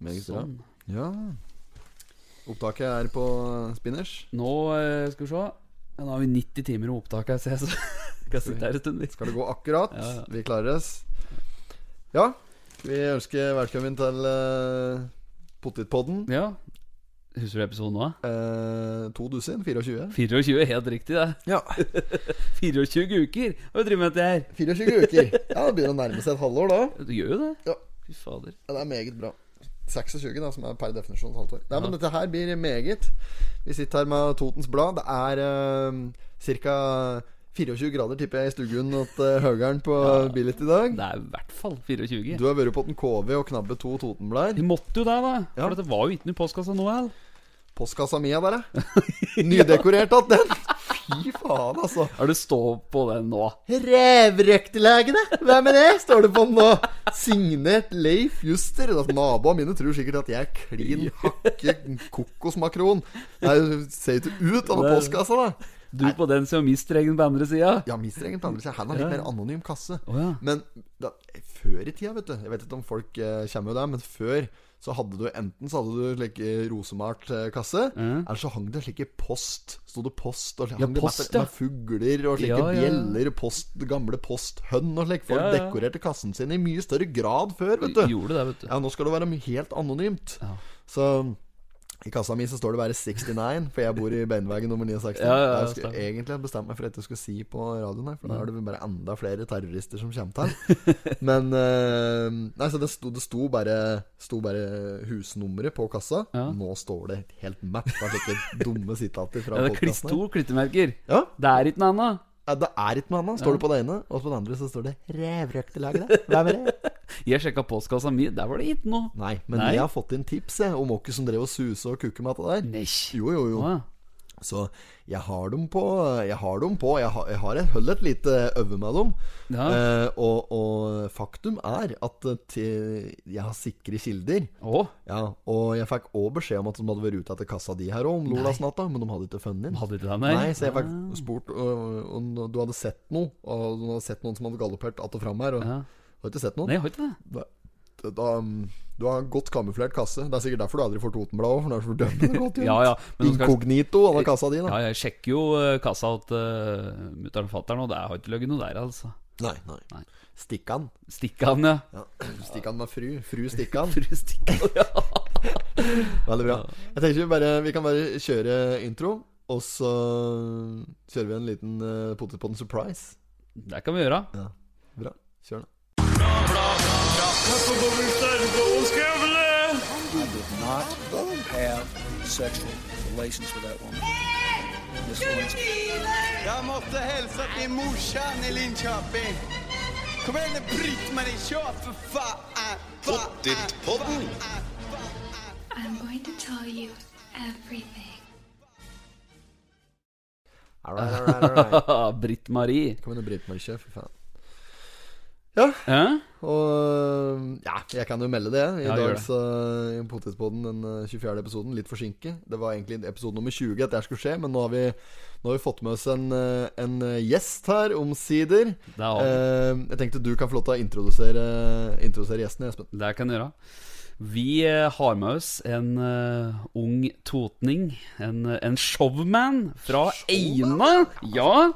Meget bra. Sånn. Ja. Opptaket er på spinners. Nå eh, skal vi se. Ja, nå har vi 90 timer med opptak her, så jeg skal sitte her en stund. Skal det gå akkurat? Ja, ja. Vi klarer oss. Ja. Vi ønsker velkommen til uh, Pottitpodden. Ja. Husker du episoden nå? Eh, to dusin? 24? 24, helt riktig det. Ja. 24 uker! Har vi drevet med dette her? 24 uker. Ja, Det begynner å nærme seg et halvår, da. Du gjør jo det. Ja. Fy fader. Ja, det er meget bra. 26, da, som er per definisjon et halvt år. Nei, men dette her blir meget. Vi sitter her med Totens Blad. Det er uh, ca. 24 grader, tipper jeg, i stuggen til Høgern på billet i dag. Det er i hvert fall 24. Du har vært på den KV og knabbet to Totenblader. Vi måtte jo det, da. Ja. For det var jo ikke noe postkassa nå, heller. Postkassa mi er der, ja. Nydekorert att den. Fy faen, altså. Er du stå på den nå? Revrøktelegene! Hvem er det? Står det på den nå. Signert Leif Juster. Altså, Naboene mine tror sikkert at jeg er klin hakke kokosmakron. Det ser ikke ut av postkassa, da. Du på den sida og egen på andre sida? Ja, mistregen på andre siden. Han har litt mer anonym kasse. Oh, ja. Men da, før i tida, vet du Jeg vet ikke om folk eh, kommer jo der, men før så hadde du enten så hadde du slik eh, rosemalt eh, kasse, mm. eller så hang det slike post. Sto det post og Ja, post, det med, med fugler og slike Ja, ja, bjeller, post, gamle posthønn og slik. Folk dekorerte kassen sin i mye større grad før, vet du. Gjorde det, vet du. Ja, nå skal det være helt anonymt. Ja. Så i kassa mi så står det bare 69, for jeg bor i Beinvegen nummer 69. Ja, ja, ja, jeg skulle egentlig bestemt meg for dette jeg skulle si på radioen her, for da er det vel bare enda flere terrorister som kommer til. Men eh, Nei, så det sto, det sto bare Sto bare husnummeret på kassa. Nå står det helt mapp av slike dumme sitater fra Ja, det er to klittemerker. Ja, Det er ikke noe annet. Det er ikke noe annet. Står det på det ene, og på det andre så står det 'Revrøktelaget'. Hvem er det? Jeg sjekka postkassa mi, der var det ikke noe. Nei, men Nei. jeg har fått inn tips jeg, om hvem som drev og suse og kukka med det der. Nei. Jo, jo, jo. Ja. Så jeg har dem på Jeg har dem på Jeg har, jeg har et, holdt et lite øve med dem. Ja. Eh, og, og faktum er at eh, til, jeg har sikre kilder. Oh. Ja, Og jeg fikk òg beskjed om at de hadde vært ute etter kassa di her òg om lørdagsnatta, men de hadde ikke funnet den. nei? Så jeg fikk Ah. spurt om du hadde sett noe. Og du hadde sett noen som hadde galoppert att og fram her. Og Ja. har ikke sett noen. Nei, jeg har ikke det. Da, da, um, du har en godt kamuflert kasse. Det er sikkert derfor du aldri får Totenbladet òg, for det er så godt. Ja, ja. Inkognito, alle kassa di, da. ja, jeg sjekker jo eh, kassa til uh, mutter'n og fatter'n, og det har ikke ligget noe der, altså. Nei, nei. Nei. Stikkan. Stikkan, ja. Ja. Stikkan med fru. Fru Stikkan. Fru Stikkan, ja. Veldig bra. Jeg tenker vi, bare, vi kan bare kjøre intro, og så kjører vi en liten uh, Potetpodden surprise. Det kan vi gjøre. Ja, Bra. Kjør, da. I did not have sexual relations with that woman. Miss Lewinsky. Jag måste hälsa till morsan i Linköping. Kom igen nu Britt-Marie, kör för fan! Pottitpodden. I'm going to tell you everything. All right, all right, all right. Britt-Marie. Kom igjen, Britt-Marie, kjør, for faen. Ja, Ja? og Ja, jeg kan jo melde det. I Ja, dag så i Potetpodden, den eh, 24. episoden, litt forsinket. Det var egentlig episode nummer 20 at det skulle skje, men nå har vi, nå har vi fått med oss en, eh, en eh, gjest her, omsider. Eh, jeg tenkte du kan få lov til å introdusere, introdusere gjesten, Espen. det kan jeg gjøre. Vi eh, har med oss en uh, ung totning. En, eh, en showman fra Eina. Ja.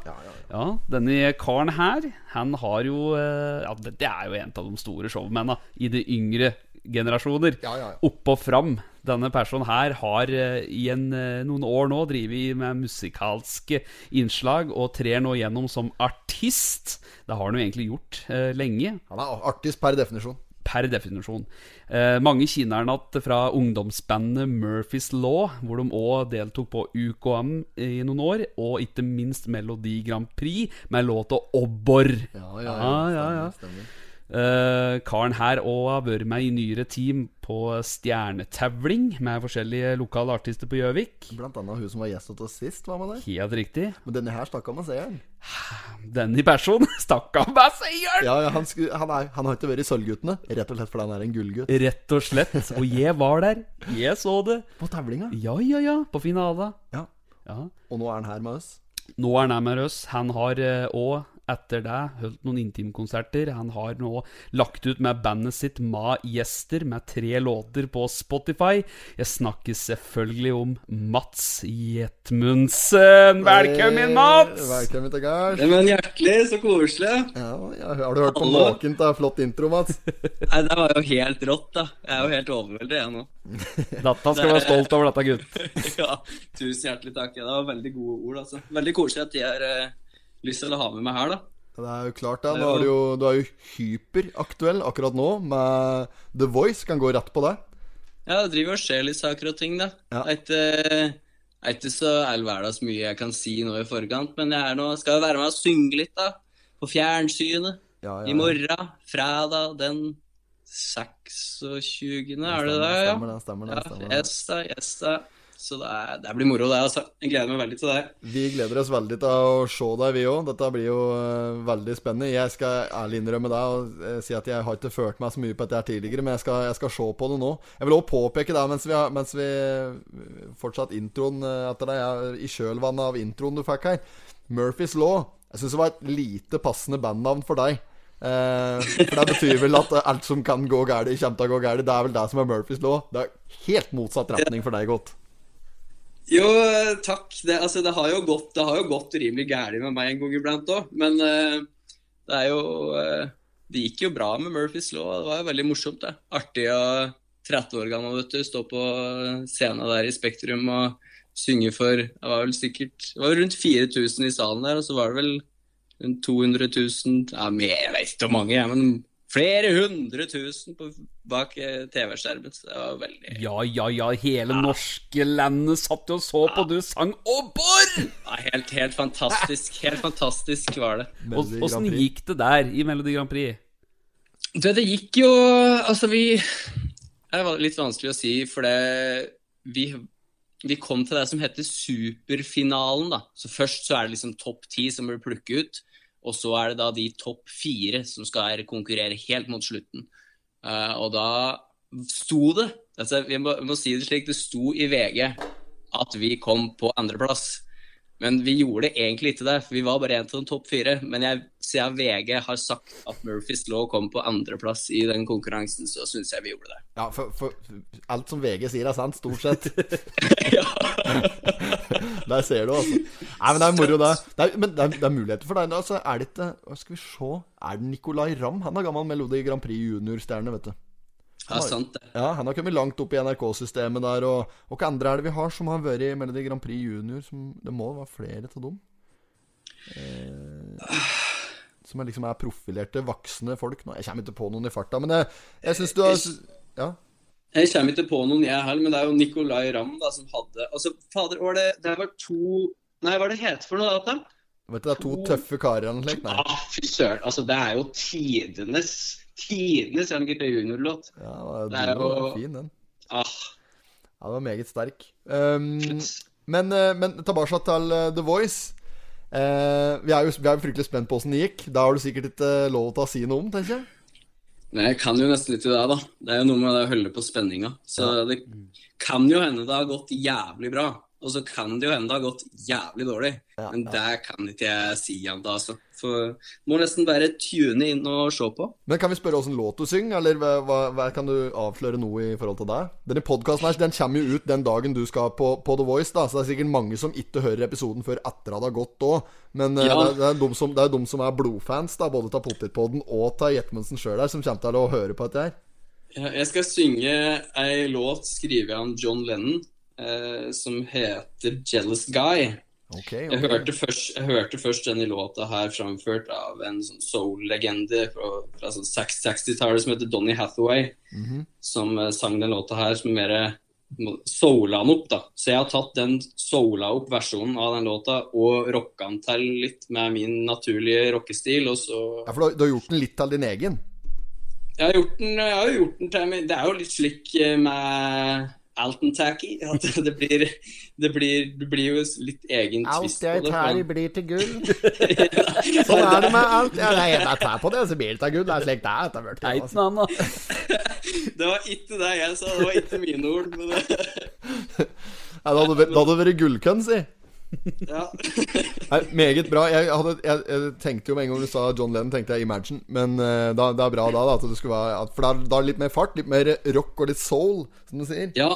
ja, Denne karen her, han har jo uh, Ja, det, det er jo en av de store showmennene i de yngre generasjoner. Ja, ja, ja. Opp og fram. Denne personen her har uh, i en, noen år nå drevet med musikalske innslag og trer nå gjennom som artist. Det har han jo egentlig gjort lenge Han er artist per definisjon. Per definisjon. Eh, mange igjen fra ungdomsbandet Murphys Law, hvor de òg deltok på UKM i noen år, og ikke minst Melodi Grand Prix med låta Obbor. Ja, ja, ja. Ja, ja, ja. Stemmer, stemmer. Eh, karen her òg har vært med i nyere team på stjernetavling med forskjellige lokale artister på Gjøvik. Blant annet hun som var gjest hos oss sist, var med der. Helt riktig. Men denne her stakk av med seieren. Denne personen stakk av med seieren! Ja, ja, han, skulle, han, er, han har ikke vært i Sølvguttene, rett og slett fordi han er en gullgutt. Rett og slett. Og jeg var der. Jeg så det. På tavlinga. Ja, ja, ja. På finalen. Ja. Ja. Og nå er han her med oss. Nå er han her med oss. Han har òg etter det holdt noen intimkonserter. Han har nå lagt ut med bandet sitt Ma Gjester med tre låter på Spotify. Jeg snakker selvfølgelig om Mats Jetmundsen. Velkommen, Mats! Velkommen til gards. Ja, men hjertelig, så koselig. Ja, ja, har du hørt på maken til flott intro, Mats? Nei, Det var jo helt rått, da. Jeg er jo helt overveldet, jeg nå. Dette skal være stolt over, dette, gutt. Ja, Tusen hjertelig takk. Det var veldig gode ord, altså. Veldig koselig at de er eh, lyst til å ha med meg her, da. Det er jo klart. Nå er du jo, du er jo hyperaktuell akkurat nå med The Voice. Kan gå rett på det. Ja, det driver og skjer litt saker og ting, da. Ja. Det er ikke, er så all verdens mye jeg kan si nå i forkant, men jeg nå, skal jo være med og synge litt, da. På fjernsynet. Ja, ja, I morgen, fredag den 26., er det det? Ja. Stemmer det. stemmer det, Ja, stemmer det. yes da, yes da. Så det, er, det blir moro, det. altså. Jeg gleder meg veldig til det. Vi gleder oss veldig til å se deg, vi òg. Dette blir jo eh, veldig spennende. Jeg skal ærlig innrømme deg og eh, si at jeg har ikke følt meg så mye på dette her tidligere, men jeg skal, jeg skal se på det nå. Jeg vil òg påpeke det mens vi, har, mens vi fortsatt introen eh, etter deg, ja, i kjølvannet av introen du fikk her. Murphys Law. Jeg syns det var et lite passende bandnavn for deg. Eh, for det betyr vel at eh, alt som kan gå galt, kommer til å gå galt. Det er vel det som er Murphys Law. Det er helt motsatt retning for deg, godt. Jo, takk. Det, altså, det, har jo gått, det har jo gått rimelig gærent med meg en gang iblant òg, men uh, det er jo uh, Det gikk jo bra med Murphys Law. Det var jo veldig morsomt, det. Artig å 30 år gammel, vet du, stå på scenen der i Spektrum og synge for Det var vel sikkert Det var rundt 4000 i salen der, og så var det vel rundt 200 000 Ja, jeg vet ikke hvor mange, jeg, men flere hundre tusen på, bak eh, TV-skjermen. Så det var veldig Ja, ja, ja, hele norske landet satt jo og så på du sang Åbor! Ja, helt, helt fantastisk. Helt fantastisk var det. Åssen gikk det der i Melodi Grand Prix? Det, det gikk jo Altså, vi Det var litt vanskelig å si, for det vi, vi kom til det som heter superfinalen, da. Så først så er det liksom topp ti som blir plukket ut. Og så er det da de topp fire som skal konkurrere helt mot slutten. Uh, og da sto det altså, vi, må, vi må si det slik, det sto i VG at vi kom på andreplass. Men vi gjorde egentlig ikke det, for vi var bare en av de topp fire. Men jeg, siden VG har sagt at Murphys Law kom på andreplass i den konkurransen, så syns jeg vi gjorde det. Ja, for, for alt som VG sier er sant, stort sett. Der ser du, altså. Nei, men det er moro, det. det er, men det er, det er muligheter for deg. Altså, er det ikke skal vi se Er det Nicolay Ramm? Han er gammel Melodi Grand Prix junior-stjerne, vet du. Ja, sant det. Ja, Han har kommet langt opp i NRK-systemet der. Og, og hva andre er det vi har som har vært i Melodi Grand Prix junior? Som, det må være flere av dem. Eh, som er liksom er profilerte, voksne folk. Nå, jeg kommer ikke på noen i farta, men jeg, jeg syns du har Ja. Jeg kommer ikke på noen, jeg heller, men det er jo Nicolay Ramm da, som hadde Altså, fader, var det Det var to Nei, hva er det het for noe, da? Vet du, det er to tøffe karer eller noe slikt? Nei. Ah, fy søren. Altså, det er jo tidenes Tidenes MGP Junior-låt. Ja, Det er jo- fin, den. Ah, Ja, den var meget sterk. Um, men, eh, men tilbake til eh, The Voice. Uh, vi, er jo, vi er jo fryktelig spent på åssen det gikk. Da har du sikkert ikke lov til å si noe om, tenker jeg. Nei, jeg kan jo nesten ikke det, da. Det er jo noe med det å holde på spenninga. Så det kan jo hende det har gått jævlig bra. Og så kan det jo hende det har gått jævlig dårlig. Ja, Men ja. det kan ikke jeg si ennå, altså. For må nesten bare tune inn og se på. Men kan vi spørre åssen låt du synger, eller hva, hva, kan du avsløre noe i forhold til det? Denne podkasten her, den kommer jo ut den dagen du skal på, på The Voice, da, så det er sikkert mange som ikke hører episoden før etter at det har gått òg. Men eh, Ja. det, det, er de som, det er de som er blodfans, da, både av Potetpodden og av Jetmundsen sjøl her, som kommer til å høre på dette her. Jeg skal synge ei låt skrevet av John Lennon eh, som heter 'Jealous Guy'. Ok, Jeg hørte, først, jeg hørte først denne låta her framført av en sånn soul-legende fra, fra sånn 60-tallet som heter Donny Hathaway, som eh, sang den låta her som mer soula den opp, da. Så jeg har tatt den soula opp versjonen av den låta og rocka den til litt med min naturlige rockestil, og så Ja, for du, har- gjort den litt til din egen? Jeg har gjort den, jeg har gjort den til min Det er jo litt slik eh, med Alton Tacky. At det blir, det blir, det blir jo litt egen twist på det. i blir til gull. sånn er det med alt. Ja, nei, jeg tar på det, så blir det til gull. Det er slik det er. Det, Eit altså. Det var ikke det jeg sa, det var ikke mine ord. Men det, Ja, det hadde vært gullkønn, si. Ja. Nei, meget bra. Jeg, hadde, jeg, jeg tenkte jo med en gang du sa John Lennon, tenkte jeg Imagine. Men uh, da, det er bra da, da at det skulle være at, For da, er det litt mer fart, litt mer rock og litt soul, som du sier. ja.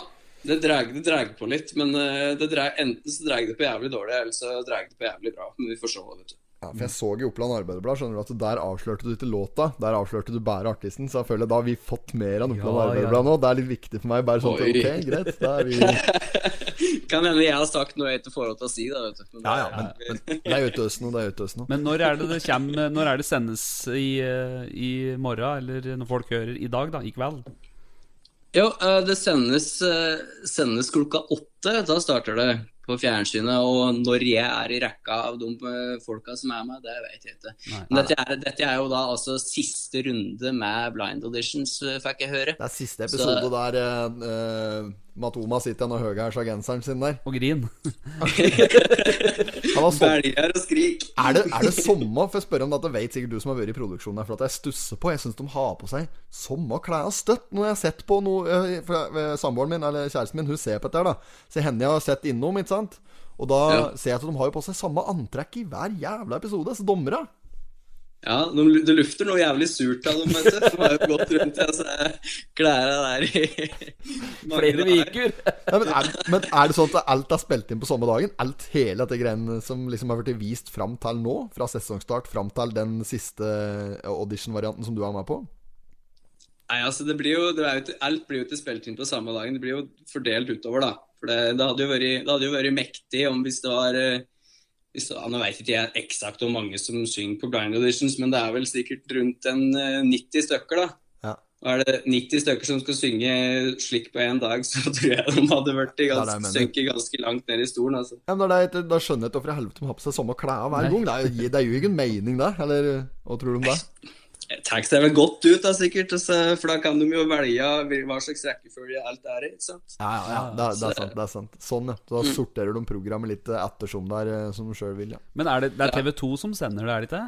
Det drar, det på litt, men uh, det drar, enten så drar det på jævlig dårlig, eller så drar det på jævlig bra. Men vi får se, vet du. Ja, for Jeg så i Oppland Arbeiderblad skjønner du at der avslørte du ikke låta. Der avslørte du bare artisten. Så jeg føler da har vi fått mer av Oppland Ja, ja. Arbeiderblad nå. Det er litt viktig for meg. Bare sånn. Ok, greit. Da er vi Kan hende jeg har sagt noe jeg ikke får lov til å si, da, vet du. Men Ja, det- ja, men, men det er nå. Det er nå. Men når er det det kommer Når er det sendes i, eh, i morgen, eller når folk hører i dag, da? I kveld? Jo, eh, det sendes, eh, sendes klokka åtte. Da starter det på fjernsynet. Og når jeg er i rekka av de folka som er med, det vet jeg ikke. Nei. Men dette er, dette er jo da altså siste runde med blind auditions, fikk jeg høre. Det er siste episode der uh, eh, Matoma sitter igjen og høyhæsja genseren sin der. Og grin. Han Belger og skrik. Er det, er det samme For jeg spør om dette vet sikkert du som har vært i produksjonen her, for at jeg stusser på. Jeg syns de har på seg samme klærne støtt når jeg har sett på noe eh, For eh, Samboeren min, eller kjæresten min, hun ser på dette her, da. Så henne jeg har sett innom, ikke sant. Og da Ja. ser jeg at de har jo på seg samme antrekk i hver jævla episode. Så dommere Ja, de, det lufter noe jævlig surt av dem, vet du. De har jo gått rundt i altså, klærne der i Flere uker. ja, men, men er det sånn at alt er spilt inn på samme dagen? Alt hele dette greiene som liksom har blitt vist fram til nå? Fra sesongstart fram til den siste eh, audition-varianten som du er med på? Nei, altså det blir jo, det er jo ikke, Alt blir jo ikke spilt inn på samme dagen. Det blir jo fordelt utover, da. For det, det, hadde, jo vært, det hadde jo vært mektig om hvis det var eh, hvis det, ja, Nå vet ikke jeg eksakt hvor mange som synger på blind auditions, men det er vel sikkert rundt en eh, 90 stykker, da. Ja. Og er det 90 stykker som skal synge slik på én dag, så tror jeg de hadde vært ganske, synket ganske langt ned i stolen. altså. Ja, men da, det, da skjønner jeg ikke hvorfor i helvete de har på seg samme klær hver gang. Det er, det er jo ingen mening, det. Eller hva tror du om det? Tenk seg vel godt ut, da, sikkert, altså, for da kan de jo velge hva slags rekkefølge alt er i. ikke sant? Ja, ja, ja. Det, er- det er sant. det er sant Sånn, ja. Så da sorterer de programmet litt eh, ettersom det er, eh, som de sjøl vil. ja Men er det, det er TV2 som sender det, er det ikke?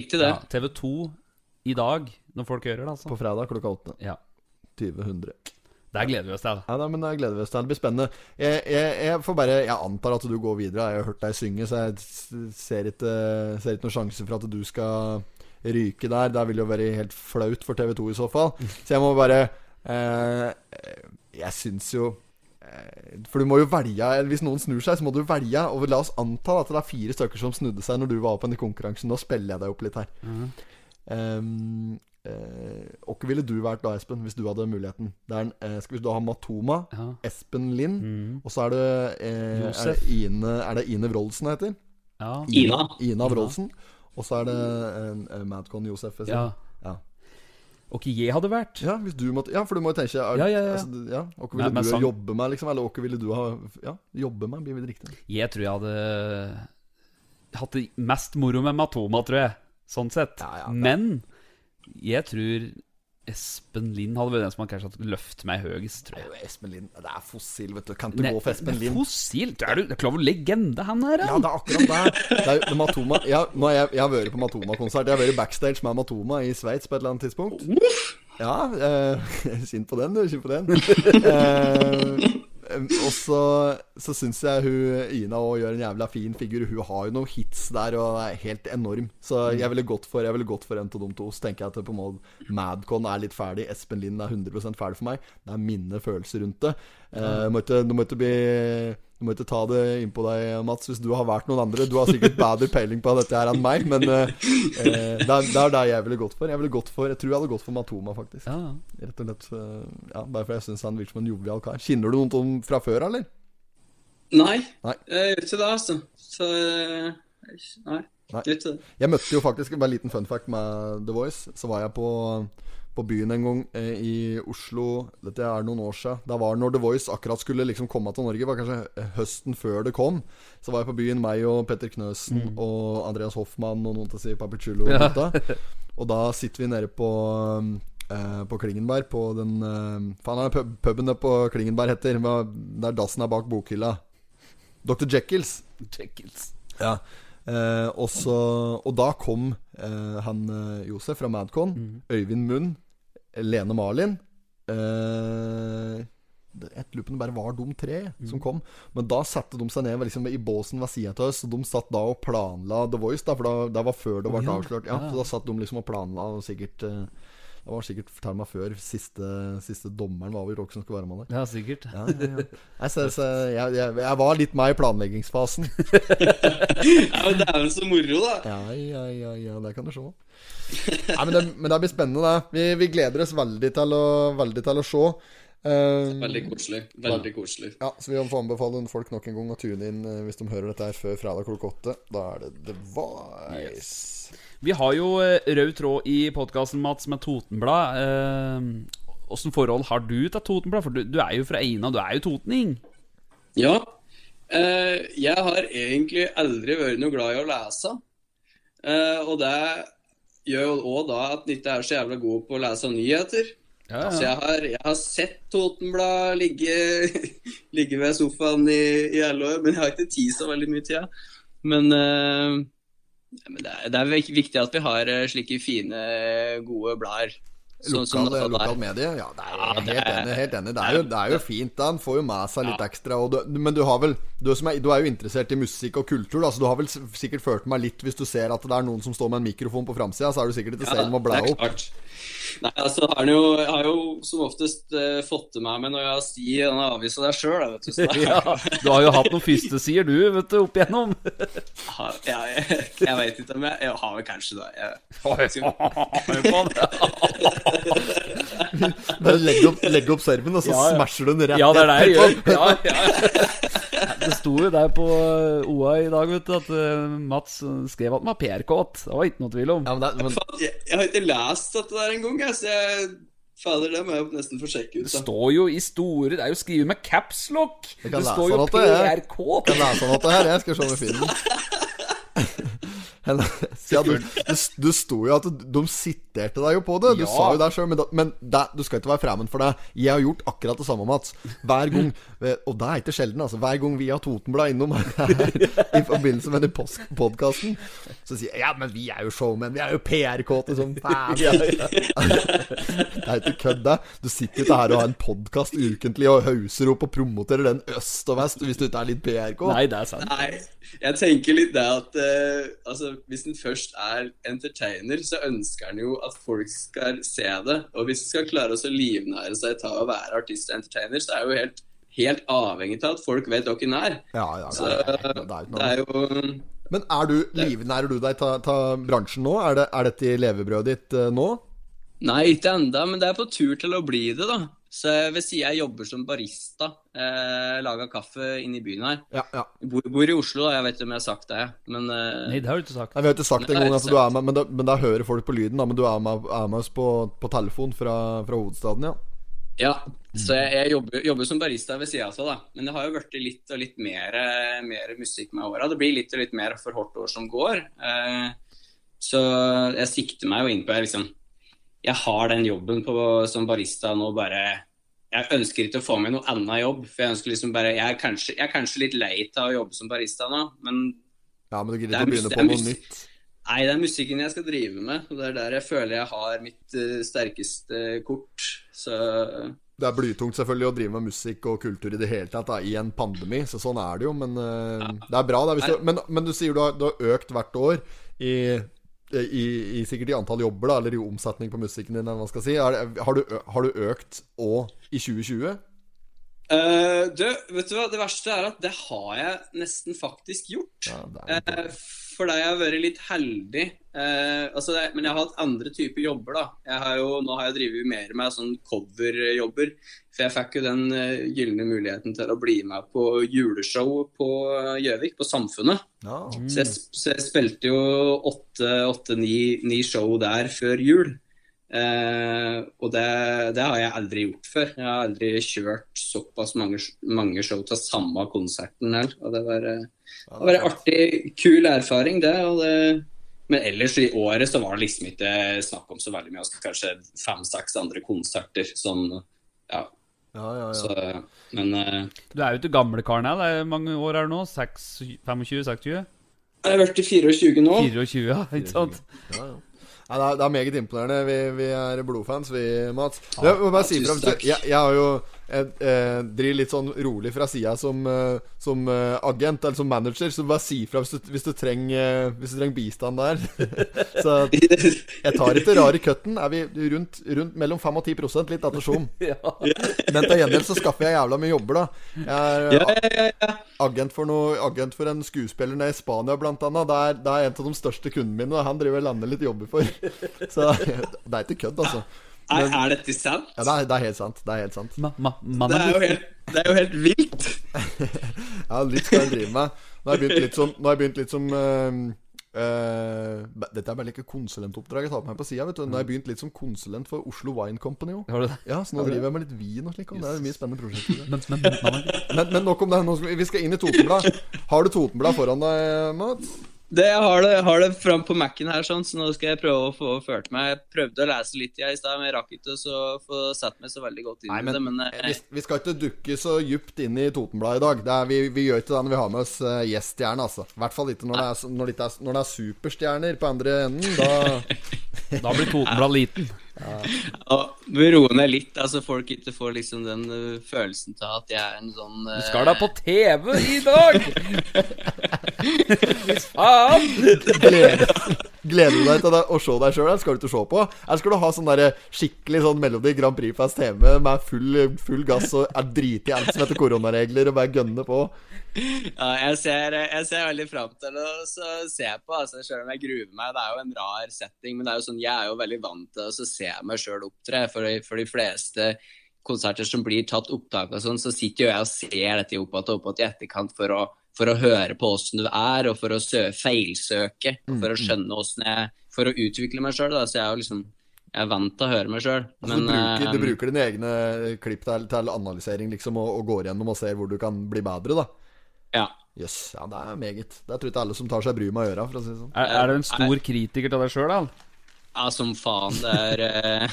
Riktig det. Ja, TV2 i dag, når folk hører det, altså. På fredag klokka åtte. Ja. 2000. Der gleder vi oss til. Ja, men Det gleder vi oss til. Det blir spennende. Jeg, jeg, jeg får bare Jeg antar at du går videre. Jeg har hørt deg synge, så jeg ser ikke, ser ikke noen sjanse for at du skal ryke der. Det vil jo være helt flaut for TV2 i så fall. Så jeg må bare eh, Jeg syns jo eh, For du må jo velge Hvis noen snur seg, så må du velge. Og la oss anta at det er fire stykker som snudde seg når du var på i konkurransen. Nå spiller jeg deg opp litt her. Um, eh, Hvem ville du vært da, Espen, hvis du hadde muligheten? Det er en, eh, skal vi da ha Matoma, Ja. Espen Lind, og så er det, eh, er det Ine Er det Ine Wroldsen det heter? Ja. Ina. Ina Wroldsen. Og så er det en Madcon Josef. ja. Ja. Og ikke jeg hadde vært. Ja, hvis du måtte, ja, for du må jo tenke er, Ja, ja, ja. Altså, ja Hva ville Nei, du sånn. jobbe med, liksom? Eller hva ville du ha Ja, jobbe med, blir vel riktig. Jeg tror jeg hadde hatt det mest moro med Matoma, tror jeg. Sånn sett. Ja, ja, Men jeg tror Espen Lind hadde vært den som hadde kanskje hatt løft meg høyest, tror jeg. Espen Lind. Det er fossil, vet du. Kan ikke gå for Espen Lind. Fossil? Er du er du klar over legende han er? Ja, det er akkurat det. det, er Matoma, ja, nå har jeg, jeg har vært på Matoma-konsert. Jeg har vært backstage med Matoma i Sveits på et eller annet tidspunkt. Ja, eh, sint på den, du. Sint på den. Eh, og så, så syns jeg hun Ina òg gjør en jævla fin figur. Hun har jo noen hits der og er helt enorm. Så jeg ville gått for Jeg ville gått for en av de to. Så tenker jeg at på en måte Madcon er litt ferdig. Espen Lind er 100 ferdig for meg. Det er mine følelser rundt det. Eh, du må ikke, du må ikke bli du må ikke ta det innpå deg, Mats, hvis du har vært noen andre. Du har sikkert bedre peiling på dette her enn meg, men eh, eh, det, er, det er det jeg ville gått for. Jeg ville gått for Jeg tror jeg hadde gått for Matoma, faktisk. Ja. Rett og slett uh, Ja, Bare fordi jeg syns han virker som en jovial kar. Kjenner du noen om fra før, eller? Nei, Nei. jeg gjør ikke det, altså. Så Nei. Nei. Gjør. Jeg møtte jo faktisk Bare en liten fun fact med The Voice. Så var jeg på, på byen en gang eh, i Oslo. Dette er noen år siden. Det var når The Voice akkurat skulle liksom komme til Norge. Det var kanskje høsten før det kom. Så var jeg på byen, meg og Petter Knøsen og Andreas Hoffmann og noen til å si Papichulo. Og, Ja. og da sitter vi nede på eh, på Klingenberg, på den eh, Faen, er det pub, puben der på Klingenberg heter? Der dassen er bak bokhylla. Dr. Jekylls. Jekyls. Ja. Eh, og, så, og da kom eh, han eh, Josef fra Madcon, Øyvind Munn, Lene Marlin eh, Jeg lurer på om det bare var de tre Mm. som kom. Men da satte de seg ned liksom, i båsen ved sida av oss, og de satt da og planla The Voice, da, for da, det var før det ble ja. avslørt. Ja, så da satt de liksom og planla, og sikkert eh, Det var sikkert fortell meg før siste, siste dommeren var vel Rock som skulle være med der. Ja, sikkert. Ja, ja, ja. Jeg, så, jeg, jeg, jeg var litt med i planleggingsfasen. Ja, men det er vel så moro, da. Ja, ja, ja, ja, det kan du se. Nei, men, det, men det blir spennende, det. Vi, vi gleder oss veldig til å, veldig til å se. Um, Veldig koselig. Veldig koselig. ja, så vi får anbefale folk nok en gang å tune inn eh, hvis de hører dette her før fredag klokka åtte. Da er det The Voice. Vi har jo eh, rød tråd i podkasten, Mats, med Totenblad. Eh, forhold har du til Totenblad? For du, du er jo fra Eina, du er jo totning. Ja. Eh, jeg har egentlig aldri vært noe glad i å lese. Eh, og det gjør jo òg da at jeg ikke er så jævla god på å lese nyheter. Ja, Så jeg har, jeg har sett Totenblad ligge, ligge ved sofaen i, i alle år, men jeg har ikke tid så veldig mye tid. Men, eh, men det, er, viktig at vi har eh, slike fine, gode blader. Sånn Lokal, dette lokal medie? Ja, det er, Ja, helt enig. Helt enig. Det, er jo, det er jo fint, da. En får jo med seg litt ekstra. Og du, men du har vel du, som er, du er jo interessert i musikk og kultur, da, så du har vel sikkert følt meg litt hvis du ser at det er noen som står med en mikrofon på framsida, så er du sikkert ikke Ja, selv med å bla opp. Nei, altså, har han jo, jeg har jo som oftest eh, fått det med meg når jeg har sti i denne avisa der sjøl. Ja, du har jo hatt noen fyrstesider du, vet du, opp igjennom. Ja, jeg, jeg vet ikke om jeg Jeg har vel kanskje det. Jeg, Bare legg opp, legg opp serven, og så Ja, ja. smasher du den rett Ja, det er det jeg gjør. Ja, ja. Det sto jo der på OA i dag, vet du, at eh, Mats skrev at han var PR-kåt. Det var ikke noe tvil om. Ja, men det, men, jeg, jeg har ikke lest dette der engang, jeg, så jeg Fader, det må jeg nesten få sjekke ut. Det står jo i store Det er jo skrevet med capslock. Jeg Det står jo at er- PR-kåt. kan lese noe til her. Jeg skal se om jeg finner den. Ja, du, du, du sto jo at de siterte deg jo på det. Du Ja. sa jo det sjøl. Men, da, men det, du skal ikke være fremmed for det. Jeg har gjort akkurat det samme, Mats. Hver gang Og det er ikke sjelden, altså. Hver gang vi har Totenblad innom her i forbindelse med den podkasten, så sier jeg ja, men vi er jo showmen. Vi er jo PR-kåte som faen. Det er ikke kødd, det. Du sitter ikke her og har en podkast ukentlig og hauser opp og promoterer den øst og vest hvis du ikke er litt PR-kåt. Nei, det er sant. Nei, jeg tenker litt det at uh, altså, hvis en først er entertainer, så ønsker en jo at folk skal se det. Og hvis en skal klare å livnære seg til å være artist og entertainer, så er jo helt, helt avhengig av at folk vet hvem en er. Ja, ja, Så det er, jo Men er du, livnærer du deg av bransjen nå? Er, det, er dette i levebrødet ditt eh, nå? Nei, ikke enda, men det er på tur til å bli det, da. Så jeg vil si jeg jobber som barista. Eh, Laga kaffe inne i byen her. Ja, ja. Bor, bor i Oslo, da. Jeg vet ikke om jeg har sagt det, men eh, Nei, det har du ikke sagt. Nei, Vi har ikke sagt det engang gang, med, men da, men da hører folk på lyden. da Men du er med, er med oss på, på telefon fra, fra hovedstaden, ja. Ja, så jeg, jeg jobber, jobber som barista ved sida av, da. Men det har jo blitt litt og litt mer, mer musikk med åra. Det blir litt og litt mer for hvert år som går. Eh, så jeg sikter meg jo inn på liksom Jeg har den jobben på, som barista nå bare Jeg ønsker ikke å få meg noe annen jobb. For jeg ønsker liksom bare Jeg er kanskje, jeg er kanskje litt lei av å jobbe som barista nå, men Ja, Men du gidder er ikke å begynne på noe nytt? Nei, det er musikken jeg skal drive med. Og det er der jeg føler jeg har mitt uh, sterkeste kort. Så Det er blytungt selvfølgelig å drive med musikk og kultur i det hele tatt da, i en pandemi, så sånn er det jo. Men eh, det er bra. Er hvis du, men, men du sier du har, du har økt hvert år i, i, i sikkert i antall jobber, da, eller i omsetning på musikken din, eller hva man skal si. Det- har, du, har du økt òg i 2020? Uh, du, vet du hva, det verste er at det har jeg nesten faktisk gjort. Ja, det er Eh, fordi jeg har vært litt heldig. Eh, altså det, men jeg har hatt andre typer jobber, da. Jeg har jo, nå har jeg drevet mer med sånn coverjobber. For jeg fikk jo den uh, gylne muligheten til å bli med på juleshow på eh, Gjøvik, på Samfunnet. ja. Så, jeg, så jeg spilte jo åtte-ni show der før jul. Eh, og det, det har jeg aldri gjort før. Jeg har aldri kjørt såpass mange, mange show til samme konserten heller. Og det var, eh, det var en artig, kul erfaring, det. Og det men ellers i året så var det liksom ikke snakk om så veldig mye. Altså, kanskje fem-seks andre konserter. som ja. Ja, ja, ja. Så, men uh, Du er jo ikke gamlekaren her. Det er mange år her nå. 25-26? jeg har vært i 24 nå. 24, ja. Ikke sant? Ja, ja. Ja, det, er, det er meget imponerende. Vi, vi er blodfans, vi, Mats. Jeg må bare si tusen takk. jeg, jeg har jo jeg, jeg driver litt sånn rolig fra sida som, eh, som eh, agent, eller som manager, så bare si fra hvis du, hvis du trenger eh, Hvis du trenger bistand der. så jeg tar ikke rare cutten. Er vi rundt, rundt mellom 5 og 10% litt attersjon. Men til gjengjeld så skaffer jeg jævla mye jobber, da. Jeg er agent for, noe, agent for en skuespiller nede i Spania, blant annet. Det er, det er en av de største kundene mine, og han driver og lander litt jobber for. Så det er ikke kødd, altså. Er, er dette sant? Ja, det er, det er helt sant. Det er helt sant. Ma, ma, Det er jo helt, det er jo helt vilt. Ja, litt skal jeg drive med. Nå har jeg begynt litt som, nå har jeg begynt litt som uh, uh, Dette er bare ikke konsulentoppdrag jeg tar på meg på sida. Nå har jeg begynt litt som konsulent for Oslo Wine Company òg. Ja, så nå driver jeg med litt vin og slik. Og det er mye spennende prosjekter. Men, men. Men, men nok om det. Nå skal vi, vi skal inn i Totenblad. Har du Totenblad foran deg, Mats? Det, jeg har det, jeg har det fram på Mac-en her, sånn, så nå skal jeg prøve å få ført meg. Jeg prøvde å lese litt jeg, i stad, men jeg rakk ikke å få satt meg så veldig godt inn Nei, i det. Men eh, vi, vi skal ikke dukke så djupt inn i Totenbladet i dag. Det er, vi, vi gjør ikke det når vi har med oss uh, gjeststjerne, altså. I hvert fall ikke når det, er, når, det er, når det er superstjerner på andre enden. Da Da blir Totenblad liten. og må roe ned litt, altså folk ikke får liksom den uh, følelsen til at jeg er en sånn Du eh, skal da på TV i dag! Faen! gleder, gleder du deg til å se deg sjøl, eller skal du ikke se på? Eller skal du ha sånn der skikkelig sånn Melodi Grand Prix-fest hjemme med full, full gass og er driti i alt som heter koronaregler, og bare gønne på? Ja, jeg ser, jeg ser veldig fram til å så se på, altså, selv om jeg gruer meg. Det er jo en rar setting, men det er jo sånn, jeg er jo veldig vant til å se meg sjøl opptre. For, for de fleste konserter som blir tatt opptak og sånn, så sitter jo jeg og ser dette opp igjen og opp igjen i etterkant for å, for å høre på åssen du er, og for å sø feilsøke, og for å skjønne åssen jeg For å utvikle meg sjøl, da. Så jeg er jo liksom Jeg er vant til å høre meg sjøl. Altså, du, bruker, du bruker dine egne klipp til, til analysering liksom, og, og går gjennom og ser hvor du kan bli bedre, da? ja. Jøss. ja, det er meget. Det tror jeg ikke alle som tar seg bryet med å gjøre, for å si det sånn. Er, er du en stor kritiker til deg sjøl, da? Ja, som faen. Det er, eh,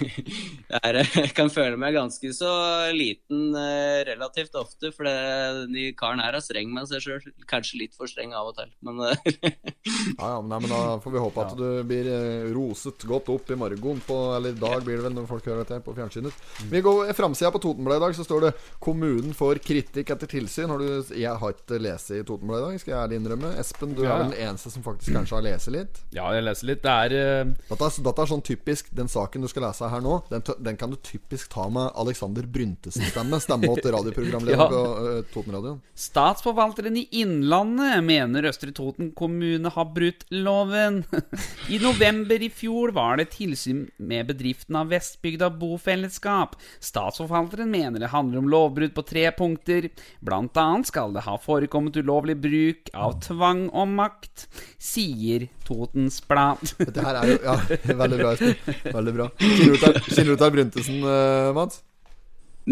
det er eh, Jeg kan føle meg ganske så liten eh, relativt ofte, for den de karen her er streng med seg sjøl. Kanskje litt for streng av og til, men Ja, ja, men, nei, men Da får vi håpe at du blir roset godt opp i morgen på Eller i dag blir det vel når folk hører dette på fjernsynet. Vi går Framsida på Totenbladet i dag så står det 'Kommunen får kritikk etter tilsyn'. Har du, jeg har ikke lest i Totenbladet i dag, skal jeg ærlig innrømme. Espen, du Ja. er vel den eneste som faktisk kanskje har lest litt? Ja, jeg leser litt. Det er Dette er, dette er sånn typisk Den saken du skal lese her nå, den, den kan du typisk ta med Alexander Bryntesen-stemme. Stemme til radioprogramleder Ja. på uh, Totenradioen. Statsforvalteren i Innlandet mener Østre Toten kommune har brutt loven. I november i fjor var det tilsyn med bedriften av Vestbygda bofellesskap. Statsforvalteren mener det handler om lovbrudd på tre punkter. Blant annet skal det ha forekommet ulovlig bruk av tvang og makt, sier Totens Blad. Dette her er Ja, veldig bra, Espen. Veldig bra. Kjenner du du til Bryntesen, uh, Mads?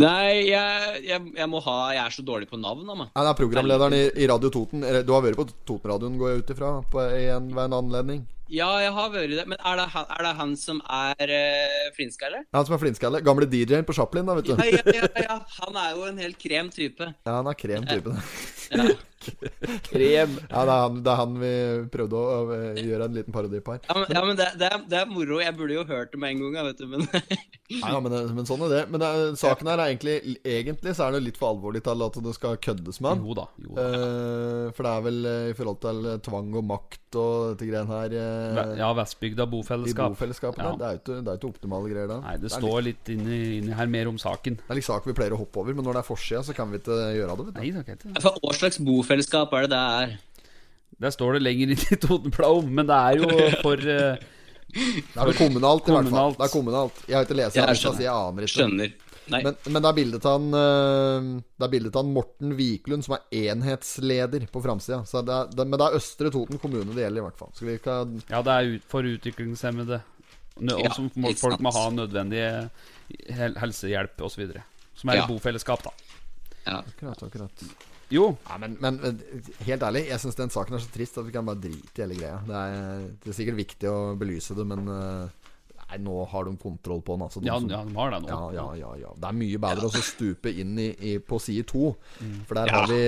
Nei, jeg, jeg, jeg må ha Jeg er så dårlig på navn Da, meg. det er programlederen i, i Radio Toten. Du har vært på Totenradioen, går jeg ut ifra, på en, en anledning? Ja, jeg har vært det. Men er det er det han som er uh, flintskalle? Han som er flintskalle. Gamle DJ-en på Chaplin, da, vet du. Ja, ja, ja, ja. Han er jo en helt krem type. Ja, han er krem type. Ja. Krem. Ja, det er, han, det er han vi prøvde å, å gjøre en liten parodi på her. Ja, men, ja, men det, det, er, det er moro. Jeg burde jo hørt det med en gang, vet du, men Ja, ja, men, men sånn er det. Men det er, saken her er egentlig Egentlig så er det litt for alvorlig til at det skal køddes med han. Jo da. Jo da. Eh, for det er vel eh, i forhold til eh, tvang og makt og dette greiene her eh, Ja, Vestbygda i bofellesskap. bofellesskapet. Ja. der. Det er jo ikke, det er ikke optimale greier da. Nei, det står litt, litt inni, inni her mer om saken. det er litt sak vi pleier å hoppe over, men når det er forsida, så kan vi ikke gjøre det. Vet du. Nei, det er ikke det. For hva slags bofellesskap er det det er? Der står det lenger inn i Totenbladet om, men det er jo for uh, Det er jo kommunalt, i hvert fall. Det er kommunalt. Jeg har ikke lest det, jeg skjønner. så jeg aner ikke. Skjønner. Men, men det er bildet av han eh, Det er bildet av Morten Wiklund, som er enhetsleder på framsida. Så det det, men det er Østre Toten kommune det gjelder, i hvert fall. Kan Ja, det er ut, for utviklingshemmede. Nø, Ja, og som folk må ha nødvendig hel helsehjelp osv. Som er Ja. bofellesskap, da. Ja. Akkurat, akkurat. Jo, Ja, men, men men, helt ærlig, jeg syns den saken er så trist at vi kan bare drite i hele greia. Det er, det er sikkert viktig å belyse det, men eh, Nei, nå har de kontroll på den. Altså, de Ja, som- ja, de har det nå. ja, ja, ja, ja. Det er mye bedre å stupe inn i, i, på side to. Mm. For der, har vi,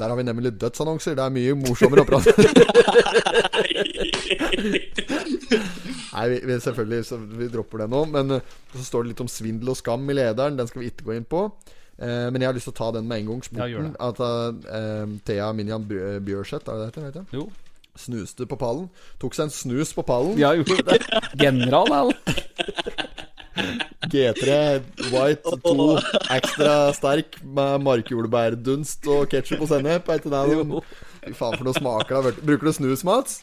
der har vi nemlig dødsannonser. Det er mye morsommere å prate Nei, vi, vi, selvfølgelig så vi dropper det nå. Men eh, så står det litt om svindel og skam i lederen. Den skal vi ikke gå inn på. Eh, men jeg har lyst til å ta den med en gang. Ja, gjør Sporten. det. at uh, Thea Minjan Bjø- Bjørseth, er det det heter? Jo. Snuste på pallen. Tok seg en snus på pallen. Ja, jo det. General, al. G3 White 2 ekstra sterk med markjordbærdunst og ketsjup og sennep. Fy faen, for noe smaker det har vært. Bruker du snus, Mats?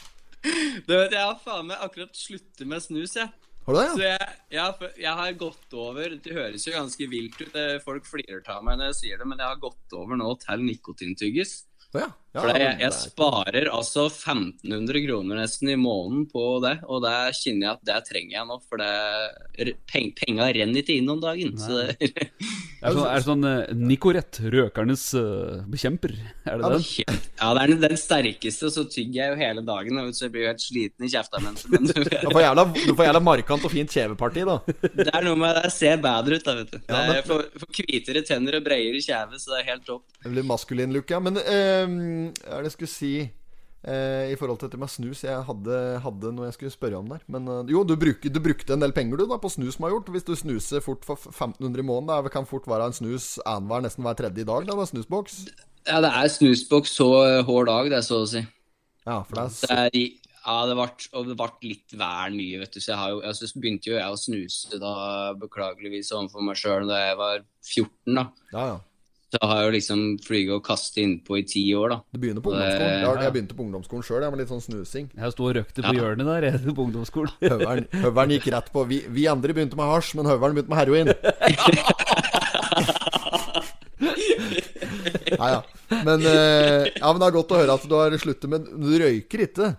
Du vet, Jeg har faen meg akkurat sluttet med snus, jeg. Har du det? Ja? jeg, har- jeg har gått over Det høres jo ganske vilt ut, folk flirer av meg når jeg sier det, men jeg har gått over nå til nikotintyggis. Å ja. ja, For jeg, jeg er- sparer altså 1500 kroner nesten i måneden på det, og det kjenner jeg at det trenger jeg nå, for det, peng, penga renner ikke inn om dagen. Så det, Er det sånn, er det sånn uh, Nicorette, røkernes uh, bekjemper? Er det den? ja, det er den, den sterkeste, så tygger jeg jo hele dagen, så jeg blir jo helt sliten i kjefta. Men, men Du får jævla, du får jævla markant og fint kjeveparti, da. det er noe med det ser bedre ut, da, vet du. Er for, for hvitere tenner og bredere kjeve, så det er helt topp. Det blir maskulin look, ja. Men hva er det jeg skulle si eh, i forhold til dette med snus Jeg hadde, hadde noe jeg skulle spørre om der. Men eh, jo, du, bruker, du brukte en del penger du da på snus gjort. Hvis du snuser fort for 1500 i måneden, det kan fort være en snus annenhver, nesten hver tredje dag. Da, det er snusboks. Ja, det er snusboks så hver dag, det, så å si. Ja, for det er Det så, er, ja, det ble, det litt vel mye, vet du. Så jeg har jo, altså, så begynte jo jeg å snuse da, beklageligvis overfor meg sjøl, da jeg var 14, da. ja, ja. Så har jeg jo liksom flyget og kastet innpå i ti år, da. Du begynner på ungdomsskolen. Jeg, jeg begynte på ungdomsskolen sjøl, med litt sånn snusing. Jeg sto og røkte på Ja. hjørnet der jeg, på ungdomsskolen. Høveren, høveren gikk rett på vi, vi andre begynte med hasj, men høveren begynte med heroin. Nei, ja. Men, eh, ja, men det er godt å høre at du har sluttet med Du røyker ikke?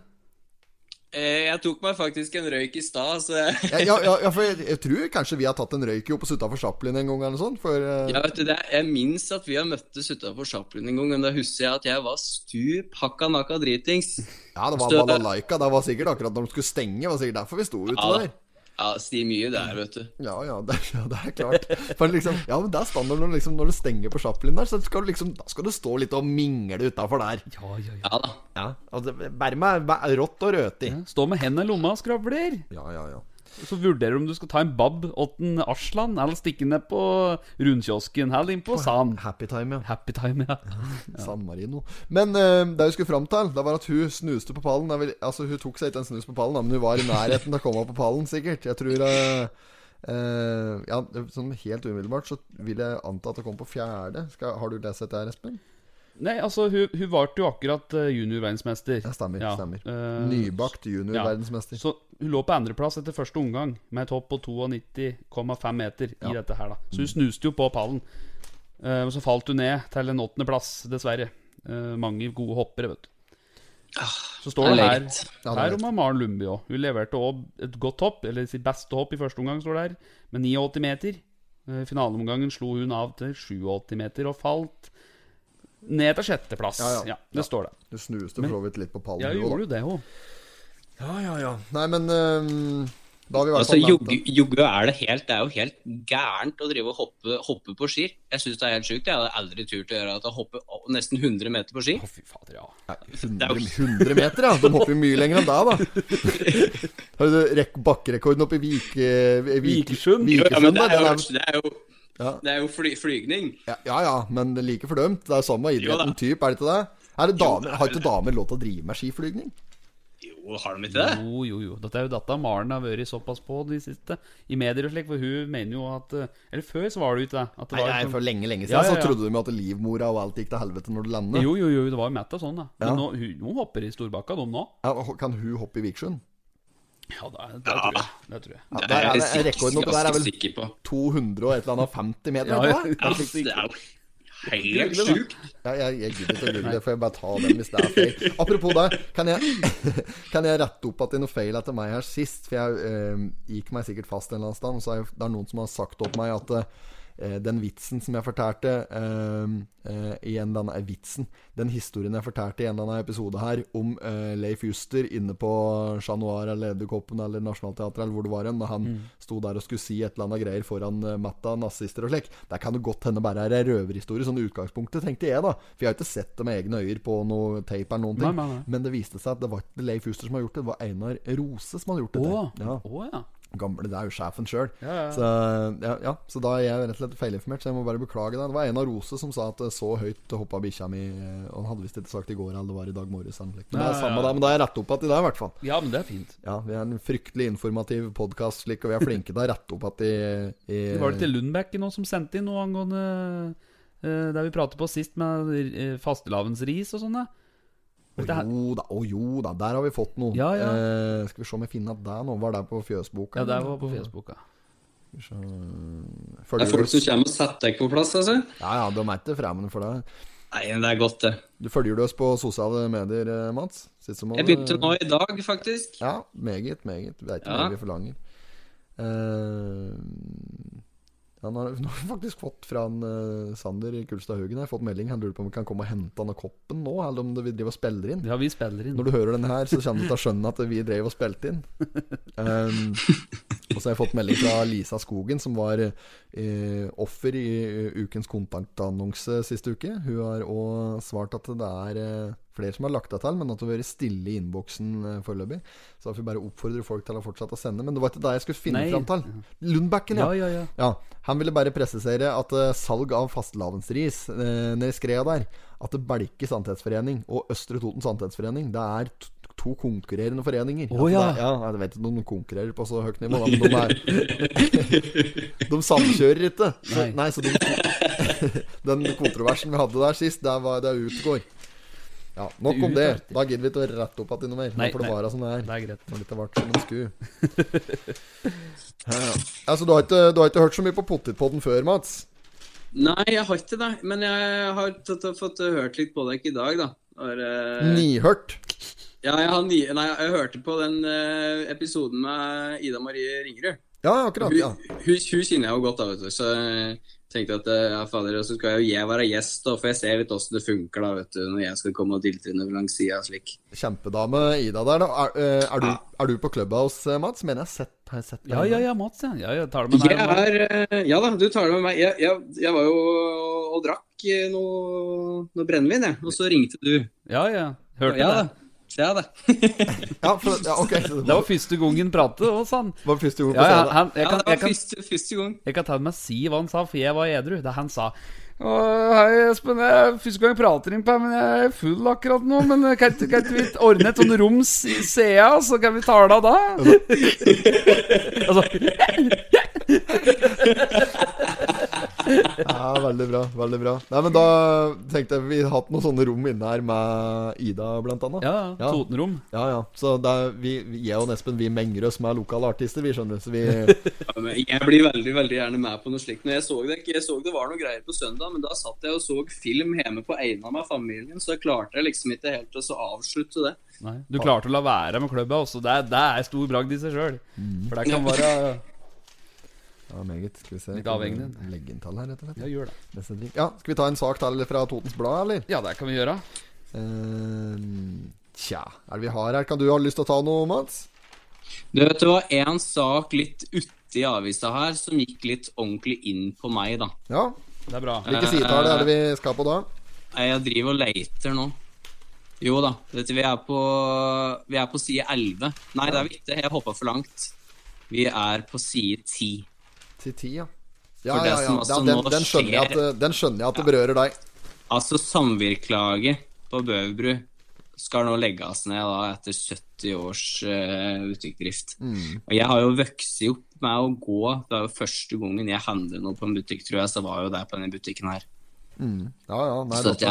Eh, jeg tok meg faktisk en røyk i stad, så Ja, ja, ja, for jeg, jeg tror kanskje vi har tatt en røyk oppe utafor Chaplin en gang eller sånt. For eh, ja, vet du, det, jeg minnes at vi har møttes utafor Chaplin en gang, men da husker jeg at jeg var stup hakka nakka dritings. ja, det var balalaika. Det var sikkert akkurat når de skulle stenge. Det var sikkert derfor vi sto ute Ja, der. Ja, sti mye der, vet du. Ja, ja, det, ja, det er klart. For liksom, ja, men det er standard når, liksom, når du stenger på Chaplin der, så skal du liksom, da skal du stå litt og mingle utafor der. Ja, ja, ja. Ja da. Ja, altså, med med rått og røti. Stå med hendene i lomma og skravler. Ja, ja, ja. Så vurderer du om du skal ta en babb åt en Arsland, eller stikke ned på rundkiosken, eller inn på San. Happy time, ja. Happy time, ja. San Marino. Men uh, det jeg skulle fram til, det var at hun snuste på pallen. Vil, altså Hun tok seg ikke en snus på pallen, men hun var i nærheten til å komme på pallen, sikkert. Jeg tror uh, Uh, Ja, sånn helt umiddelbart så vil jeg anta at det kommer på fjerde. Skal, har du lest dette, her, Espen? Nei, altså, hun, hun ble jo akkurat eh, juniorverdensmester. Ja, stemmer. Ja, stemmer uh, Nybakt junior-verdensmester. Så hun lå på andreplass etter første omgang, med et hopp på 92,5 meter i dette her, da. Så hun snuste jo på pallen. Uh, Og så falt hun ned til en åttendeplass, dessverre. Uh, mange gode hoppere, vet du. Så står det er her. Ja, det er her om Maren Lundby òg. Hun leverte òg et godt hopp, eller sitt beste hopp i første omgang, står det her, med 89 meter. I Finaleomgangen slo hun av til 87 meter og falt ned til sjetteplass. Ja, Ja, ja. det står det. Du snuste for så vidt litt på pallen. Ja, gjorde du jo det òg. ja, ja, ja. Nei, men um, da har vi vært Altså, jogge, er det helt Det er jo helt gærent å drive og hoppe, hoppe på ski. Jeg syns det er helt sjukt. Jeg hadde aldri turt å gjøre at jeg hopper nesten 100 meter på ski. Å, fy fader, ja. Nei, 100, 100 meter, ja. De hopper mye lenger enn deg, da. Har du rekk bakkerekorden oppe i Vike, Vike, Vikersund? Jo, ja, men det er jo, det er jo, Ja. det er jo fly, flygning. Ja, ja, ja, men er like fordømt. Det er samme Jo idretten type, er det ikke det? Er det damer, har ikke damer lov til å drive med skiflygning? Jo, har de ikke det? Jo, jo, jo. Dette er jo dette Maren har vært såpass på de siste I medier og slik, for hun mener jo at eh, Eller før så var det jo ikke det. At det Nei, var nei, sånn- for lenge, lenge siden Ja, ja, ja. så trodde de jo at livmora og alt gikk til helvete når du lander. Jo, jo, jo, det var jo mett av sånn, da. Men Ja. nå, hun, hun hopper i Storbakka, de nå. Ja, kan hun hoppe i Vikersund? Ja, det, det tror jeg. Det tror jeg. Ja, der er det, rekorden oppe der er vel 200 og et eller annet 50 meter? Ja, ja. det er jo helt sjukt. Ja, jeg, jeg gidder ikke å google det, for jeg bare ta den hvis det er feil. Apropos det, kan jeg, kan jeg rette opp at det er noe feil etter meg her sist? For jeg eh, gikk meg sikkert fast en eller annen sted. Og så er det noen som har sagt opp meg at eh, den vitsen som jeg fortalte eh, eh, i en eller annen eh, Vitsen. Den historien jeg fortalte i en eller annen episode her om eh, Leif Juster inne på Chat Noir eller Edderkoppen eller Nationaltheatret eller hvor det var hen, da han sto der og skulle si et eller annet greier foran uh, matta nazister og slik. Der kan det godt hende bare er ei røverhistorie, sånn i utgangspunktet, tenkte jeg, da. For jeg har ikke sett det med egne øyer på noe tape eller noen ting. Nei, nei, nei. Men det viste seg at det var ikke Leif Juster som har gjort det, det var Einar Rose som hadde gjort det. Å Ja. Å, ja. Gamle, det er jo sjefen sjøl. Ja, ja. Så, ja, så da er jeg rett og slett feilinformert, så jeg må bare beklage det. Det var Einar Rose som sa at eh, så høyt hoppa bikkja mi eh, Og han hadde visst ikke sagt i går eller det var i dag morges. Men det er samme det, men da har jeg retta opp igjen i det, i hvert fall. ja, men det er fint. Ja, Vi er en fryktelig informativ podkast, slik, og vi er flinke til å rette opp igjen i, i Det var det til Lundbekk nå som sendte inn noe angående uh, der vi pratet på sist, med fastelavnsris og sånn. Å jo da, å jo da, der har vi fått noe. Ja, ja. Eh, skal vi se om jeg finner det nå. Var det på Fjøsboka? Ja, det var på fjøsboka. Skal. Det er folk du som kommer og setter deg på plass, altså. Ja, ja, de er ikke fremmede for deg. Nei, det er godt, det. Du følger du oss på sosiale medier, eh, Mats? Som Jeg begynte nå i dag, faktisk. Ja, meget, meget. Det er ikke Ja. det vi forlanger. Eh, ja, nå har han har faktisk fått fra en, uh, Sander Kulstad Haugen har fått melding. Han lurer på om vi kan komme og hente han av koppen nå, eller om vi driver og spiller inn. Ja, vi spiller inn. Når du hører den her, så kommer du til å skjønne at vi drev og spilte inn. Um, og så har jeg fått melding fra Lisa Skogen, som var uh, offer i uh, ukens kontaktannonse siste uke. Hun har òg svart at det er eh, flere som har lagt det til, men at det har vært stille i innboksen eh, foreløpig. Så da får vi bare oppfordre folk til å fortsette å sende. Men det var ikke det jeg skulle finne Nei. fram til. Lundbakken, Ja, ja, ja. ja, Han ville bare presisere at uh, salg av fastelavnsris uh, nede i skreia der At det Belke Sannhetsforening og Østre Toten Sannhetsforening Det er to konkurrerende foreninger. Å, ja! ja. det er- ja. Jeg vet ikke om de konkurrerer på så høyt nivå, men de er De samkjører ikke. Så, Nei. nei, så de, Den kontroversen vi hadde der sist, det, var det utgår. Ja, Nok om det. Da gidder vi ikke å rette opp igjen noe mer. Nei, Nå får det nei. være som det er. Det er greit. Når det ikke ble som en sku. Ja, ja. Altså, du har, ikke, du har ikke hørt så mye på Pottitpodden før, Mats? Nei, jeg har ikke det. Men jeg har tatt, fått hørt litt på deg i dag, da. Har, uh... Nihørt. ja, jeg, har ni, nei, jeg hørte på den uh, episoden med Ida Marie Ringerud. Ja, akkurat. Hun, ja hun, hun kjenner jeg jo godt, da, vet du. Så jeg tenkte at eh, ja, fader, så skal jo jeg være gjest, da, for jeg ser litt åssen det funker da, vet du, når jeg skal komme og diltrinne langs sida slik. Kjempedame Ida der, da. Er, eh, er, du, er du på Clubhouse, hos Mats? Mener jeg sett, har jeg sett deg Ja, ja, ja, Mats, ja. ja jeg tar det med. Jeg er eh, Ja da, du tar det med meg. Jeg, jeg, jeg var jo og drakk eh, noe, noe brennevin, jeg. Og så ringte du. Ja, ja. Hørte Ja det. Ja da. Ja, for, ja, okay. Det var første gangen pratet, og han. det var første gang Ja, ja, han, jeg, Ja, kan, det var jeg, kan, første, første gang. jeg kan til og med si hva han sa, for jeg var edru. Det han sa «Å, Hei, Espen. Det er første gang jeg prater inn på her, men jeg er full akkurat nå. Men kan ikke vi ordne et sånt rom i CA, så kan vi tale da? altså, Ja, veldig bra. veldig bra Nei, men Da tenkte jeg vi har hatt noen sånne rom inne her med Ida, blant annet. ja, Ja. Totenrom. ja, ja. Så det er, vi, jeg og Espen vi menger oss med lokale artister, vi skjønner. Så vi Ja, jeg blir veldig veldig gjerne med på noe slikt. Når jeg så det ikke, jeg så det var noe greier på søndag, men da satt jeg og så film hjemme på Eina med familien, så jeg klarte jeg liksom ikke helt å avslutte det. Nei, du klarte å la være med klubba også. Det det er stor bragd i seg sjøl. For det kan være Ja, meget. Skal vi se. Litt avhengig. Legge inn tall her, rett og slett. Ja, gjør det. Ja, Skal vi ta en sak til fra Totens Blad, eller? Ja, det kan vi gjøre. Uh, tja, er det vi har her? Kan du ha lyst til å ta noe, Mats? Du vet, det var en sak litt uti avisa her som gikk litt ordentlig inn på meg, da. Ja. Det er bra. Hvilke sider er det vi skal på da? Jeg driver og leter nå. Jo da, vet du, vi er på, vi er på side 11. Nei, det er vi ikke. Jeg hoppa for langt. Vi er på side 10. Til ti, ja. Ja, ja, ja. ja altså den, den, skjønner jeg at, den skjønner jeg at det berører deg. Altså, samvirkelaget på Bøverbru skal nå legges ned da etter 70 års uh, butikkdrift. Mm. Og jeg har jo vokst opp med å gå Det er jo første gangen jeg handler noe på en butikk, tror jeg, så var jo der på denne butikken her. Ja, ja. Nei, Så jeg,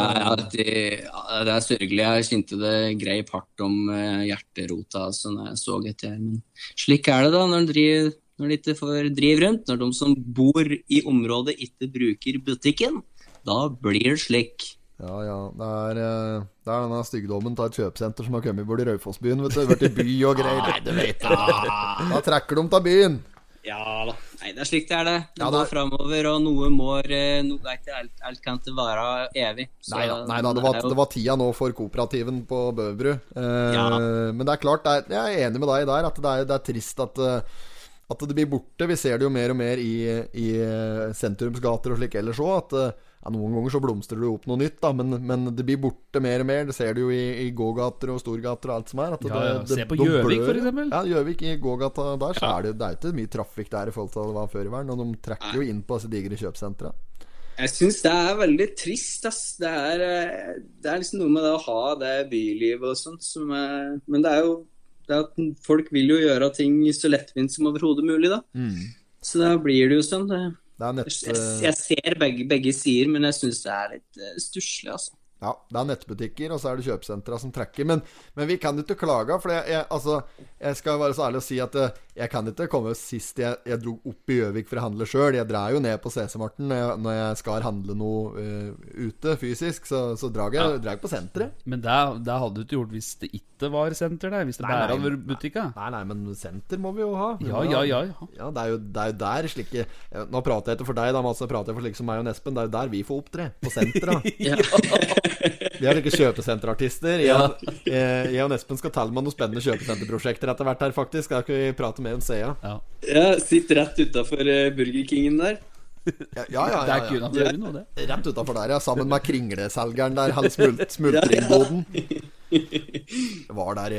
jeg, ja, det er sørgelig. Jeg kjente det greip hardt om uh, hjerterota altså, når jeg så etter. Men slik er det da når en driver når de ikke får drive rundt. Når de som bor i området ikke bruker butikken, da blir det slik. Ja, ja. Det er, eh, det er denne styggdommen av et kjøpesenter som har kommet bort i Raufossbyen. vet du. Vært i by og greier. Nei, du vet da. Da trekker de av byen. Ja da. Nei, det er slik det er, det. Det Ja, går er- framover, og noe må noe no, ikke, alt, alt kan ikke være evig. Så Nei da, nei da det, var, det var tida nå for kooperativen på Bøverbru. Eh, Ja. Men det er klart, er, jeg er enig med deg der, at det er, det er trist at, eh, at det blir borte. Vi ser det jo mer og mer i, i eh, sentrumsgater og slik ellers òg. At eh, ja, noen ganger så blomstrer det opp noe nytt, da, men, men det blir borte mer og mer. Det ser du jo i, i gågater og storgater og alt som er. At Ja, det, ja. det, Se på Gjøvik, f.eks. for eksempel. Ja, Gjøvik i gågata der, så er det, det er ikke mye trafikk der i forhold til det var før i verden. Og de trekker jo inn på disse digre kjøpesentra. Jeg syns det er veldig trist, ass. Det er, eh, det er liksom noe med det å ha det bylivet og sånt som er Men det er jo det er at folk vil jo gjøre ting så lettvint som overhodet mulig, da. Så da blir det jo sånn. Det, Det nett... jeg, jeg ser begge, begge sider, men jeg syns det er litt uh, stusslig, altså. Ja, det er nettbutikker, og så er det kjøpesentra som trekker. Men, men vi kan ikke klage, for jeg, jeg, altså, jeg skal være så ærlig å si at eh, jeg kan ikke komme sist jeg, jeg dro opp i Gjøvik for å handle sjøl. Jeg drar jo ned på CC-Marten når, jeg- når jeg skal handle noe uh, ute fysisk. Så, så drar jeg, drar jeg på senteret. Men det, det hadde du ikke gjort hvis det ikke var senter der. Hvis det bare var butikka. Nei, nei, men senter må vi jo ha. Vi Ja, ja, ja, ja. Ja, det er jo, det er jo der slike Nå prater jeg ikke for deg, da, Mats. Jeg prater for slike som meg og Espen. Det er jo der vi får opptre. På sentera. Vi er ikke kjøpesenterartister. Jeg, jeg, jeg og Espen skal telle med noen spennende kjøpesenterprosjekter etter hvert her, faktisk. Skal skal vi prate mer om Sea. ja. ja, sitt rett utafor Burger Kingen der. Ja, ja, ja, Det er ja, Det er noe, det. Rett utafor der, ja. Sammen med kringleselgeren der, han smult, smultringboden. Jeg var der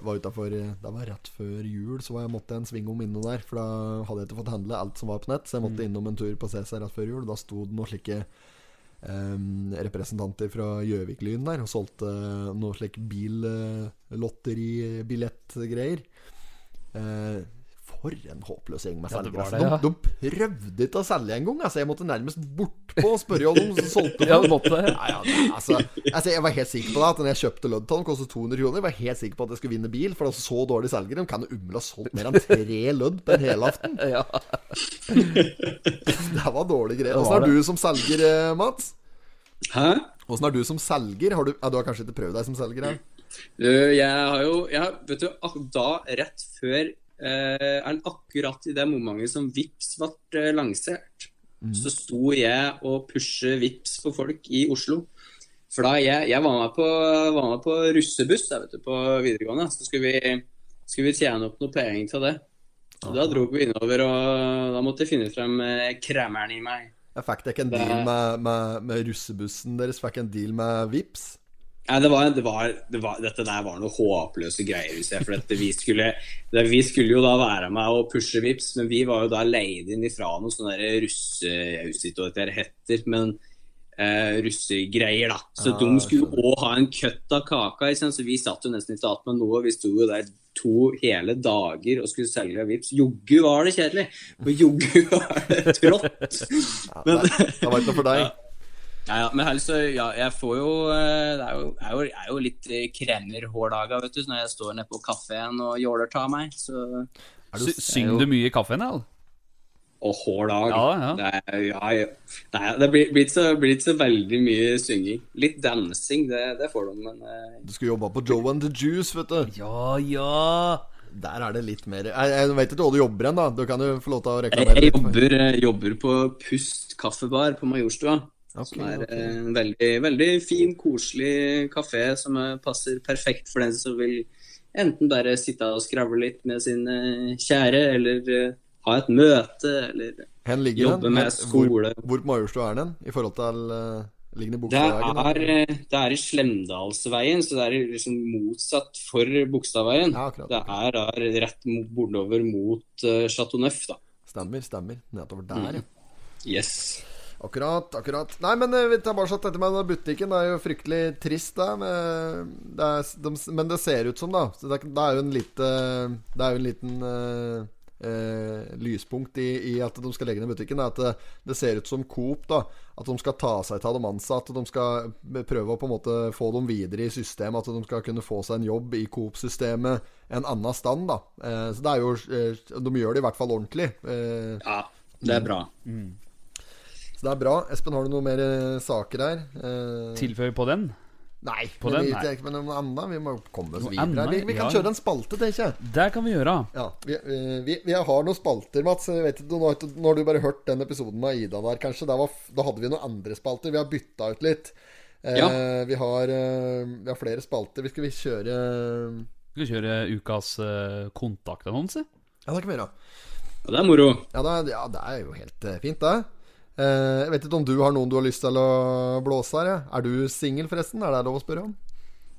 var utenfor Det var rett før jul, så jeg måtte en sving om innom der. For da hadde jeg ikke fått handle alt som var på nett, så jeg måtte innom en tur på CC rett før jul. Da sto det noen slike representanter fra Gjøvik-Lyn der og solgte noe slik billotteribillettgreier. Eh, for en håpløs gjeng med Ja, det selgere. var altså. det, ja. de, de prøvde ikke å selge engang. Altså, jeg måtte nærmest bortpå og spørre om de solgte Ja, måtte. Ja, ja, altså, altså, jeg var helt sikker på det At når jeg kjøpte den, kostet 200 kroner. Jeg var helt sikker på at jeg skulle vinne bil, for det var så dårlige selgere. De kan jo umulig ha solgt mer enn tre lødd på en helaften. Ja. Det var dårlige greier. Det Åssen er du som selger, eh, Mats? Hæ? Åssen er du som selger? Har du, ja, du har kanskje ikke prøvd deg som selger? her? Jeg har jo jeg, Vet du, da rett før eh, eller Akkurat i det momentet som Vips ble lansert, lansert, så sto jeg og pushe Vips for folk i Oslo. For da jeg, jeg var med på, var med på russebuss der, vet du, på videregående, så skulle vi, skulle vi tjene opp noe penger til det. Så da dro vi innover, og da måtte jeg finne frem eh, kremmeren i meg. Jeg fikk dere en deal med, med, med russebussen deres? Fikk en deal med Vips? Nei, det var, det var, det var, dette der var noe håpløse greier. For dette, vi, skulle, det, vi skulle jo da være med og pushe Vips, men vi var jo da leid inn ifra noen sånne russe... Jeg husker ikke hva det heter, men eh, russegreier, da. Så Ah, de skulle òg ha en køtt av kaka, så vi satt jo nesten ikke igjen med noe. Vi sto jo der to hele dager og skulle selge Vips. Joggu var det kjedelig, og joggu var det trått. Men, Det var ikke noe for deg? ja, ja, men helst ja, jeg får jo eh, Det er jo, er jo, er jo litt eh, hårdaga, vet du, når jeg står nede på kafeen og jåler tar meg. Så Er du- Synger du mye i kaffen, eller? Og hår dag. Ja, ja. Det, ja, ja. Nei, det blir, blir, ikke så, blir ikke så veldig mye synging. Litt dansing, det, det får du, men eh, Du skulle jobba på Joe and the Juice, vet du. Ja, ja. Der er det litt mer Jeg, jeg vet ikke hva du jobber hen, da. Du kan jo få lov til å reklamere jeg jeg jobber, eh, jobber på Pust kaffebar på Majorstua. Ok, som er ok. eh, en veldig, veldig fin, koselig kafé som eh, passer perfekt for den som vil enten bare sitte og skravle litt med sin eh, kjære, eller ha et møte, eller Hen Jobbe den? med skole. Hvor, hvor på Majorstua er den? I forhold til Ligger den i Det Bogstadveien? det er i Slemdalsveien, så det er liksom motsatt for Bogstadveien. Ja, akkurat, Det er rett bortover mot uh, Chateau Neuf, da. Stemmer, stemmer. Nedover der, ja. Yes. Akkurat, akkurat. Nei, men eh, vi tar bare dette med butikken. Det er jo fryktelig trist, det. Med, det er, de, men det ser ut som, da. Så det, er- det er jo en lite Det er jo en liten eh, eh, lyspunkt i, i at de skal legge ned butikken. Er at det, det ser ut som Coop, da. At de skal ta seg av de ansatte. At De skal prøve å på en måte få dem videre i systemet. At de skal kunne få seg en jobb i Coop-systemet en annen stand, da. Eh, så det er jo eh, De gjør det i hvert fall ordentlig. Eh, Ja, det er bra. Så det er bra. Espen, har du noen mer eh, saker her? Eh, Tilføye på den. Nei, På men, den, vi, nei. ikke med noe annet. Vi må komme oss videre. Vi, vi kan ja. kjøre en spalte, tenker jeg. Det kan vi gjøre. Ja, vi, vi, vi har noen spalter, Mats. Jeg vet ikke, nå har nå har du bare hørt den episoden med Ida der, kanskje. Da, var, da hadde vi noen andre spalter. Vi har bytta ut litt. Eh, Ja. vi, har, eh, vi har flere spalter. Vi skal vi kjøre Skal vi kjøre ukas eh, kontaktannonse? Ja, det kan vi gjøre. Ja, det er moro. Ja, det, ja, det er jo helt eh, fint, det. Eh, jeg vet ikke om du har noen du har lyst til å blåse her? Ja. Er du singel, forresten? Er det lov å spørre om?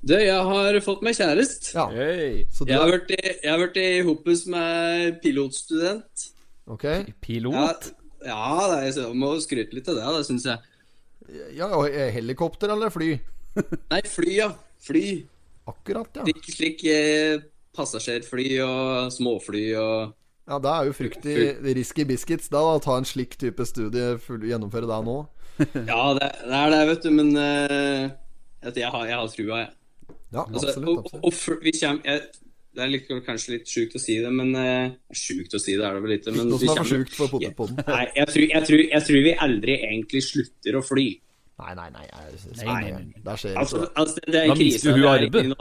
Du, jeg har fått meg kjæreste. Ja. Hey. Jeg har vært i, jeg har vært i Hoppus med pilotstudent. Ok. Ja, Pilot? ja det er, jeg må skryte litt av det, det syns jeg. Ja, og helikopter eller fly? Nei, fly, ja. Fly. Akkurat, ja. Slik, slik eh, passasjerfly og småfly og Ja, Det er jo fryktelig risky biscuits da, da, ta en slik type studie, full, gjennomføre det nå. Ja, det, det er det, vet du, men uh, jeg, har, jeg har trua, jeg. Ja, Altså, absolutt. og, absolutt. og, og, vi kommer, jeg, det er litt, kanskje litt sjukt å si det, men uh, Sjukt å si det er det vel ikke, men Noe som er for sjukt for potetpodden. Nei, jeg tror, jeg, tror, jeg tror vi aldri egentlig slutter å fly. Nei, nei, nei. Der skjer Altså, det. altså det er Da mister hun arbeid.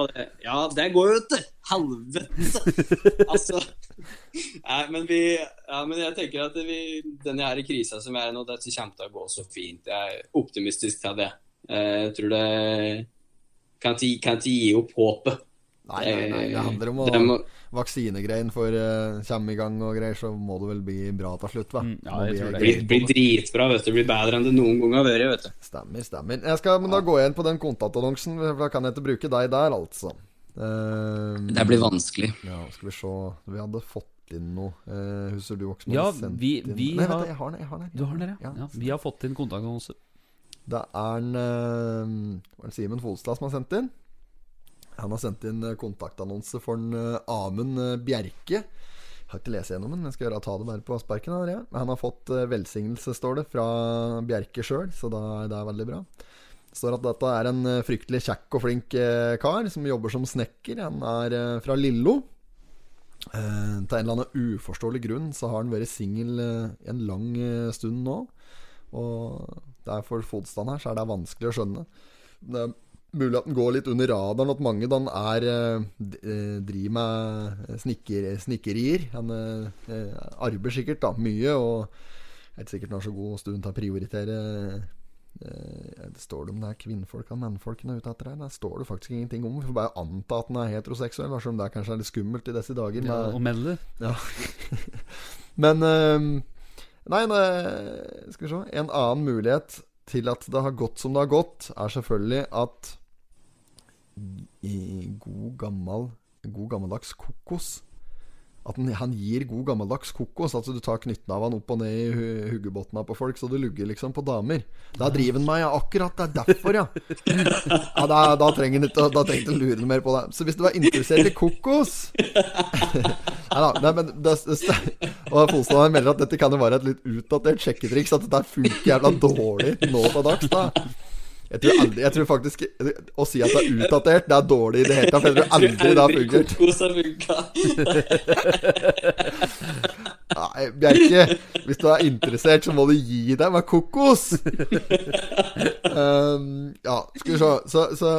Ja, det går jo til helvete. altså Nei, men vi Ja, men jeg tenker at vi Denne her krisa som er nå, dette kommer til å gå så fint. Jeg er optimistisk til det. Eh, Jeg tror det Kan ikke, kan ikke gi opp håpet. Nei, nei, nei, det handler om å Vaksinegreien for uh, kommer i gang og greier, så må det vel bli bra til slutt? Mm, ja, jeg tror det. blir, blir dritbra, vet du. Blir bedre enn det noen gang har vært, vet du. Stemmer, stemmer. Jeg skal, men da gå igjen på den kontaktannonsen, for da kan jeg ikke bruke deg der, altså. Uh, Det blir vanskelig. Ja, skal vi se Vi hadde fått inn noe. Uh, husker du også? Ja, vi- inn- vi Nei, har- jeg har den. Jeg har den. Du har den der, ja. Ja. ja. Vi har fått inn kontaktannonse. Det er en, uh, Simen Folstad som har sendt inn. Han har sendt inn eh, kontaktannonse for en eh, Amund eh, Bjerke. Jeg har ikke lest gjennom den, men skal gjøre, ta det bare på sparken. Her, ja. Han har fått velsignelse, står det, fra Bjerke sjøl, så da er det veldig bra. Det står at dette er en fryktelig kjekk og flink kar som jobber som snekker. Han er fra Lillo. Til en eller annen uforståelig grunn så har han vært singel en lang stund nå. Og det er for fotstand her, så er det vanskelig å skjønne. Det er mulig at den går litt under radaren, at mange den er eh, eh, driver med snikker, snikkerier. Han eh, arbeider sikkert da, mye, og er ikke sikkert han har så god stund til å prioritere det Står det om det er kvinnfolk og mannfolk er ute etter her? Det står det faktisk ingenting om. Vi får bare anta at han er heteroseksuell, selv om det kanskje er litt skummelt i disse dager. Ja, og melde. ja. Men Nei, nei, skal vi se. En annen mulighet til at det har gått som det har gått, er selvfølgelig at god gammel God gammeldags kokos At han, han gir god gammeldags kokos. Altså du tar knytten av han opp og ned i hu- huggebotna på folk, så du lugger liksom på damer. Da driver han meg, ja. Akkurat. Det er derfor, ja. ja da, da trenger han lure mer på deg. Så hvis du er interessert i kokos Nei da, nei, men det, det, Og Folstad melder at dette kan jo være et litt utdatert sjekketriks. At dette funker jævla dårlig nå til dags. da jeg tror, aldri, jeg tror faktisk Å si at det er utdatert, det er dårlig i det hele tatt. For jeg tror aldri det har fungert. Kokos har funka. Nei, Bjerke, hvis du er interessert, så må du gi deg med kokos! um, ja, skal vi se. Så, så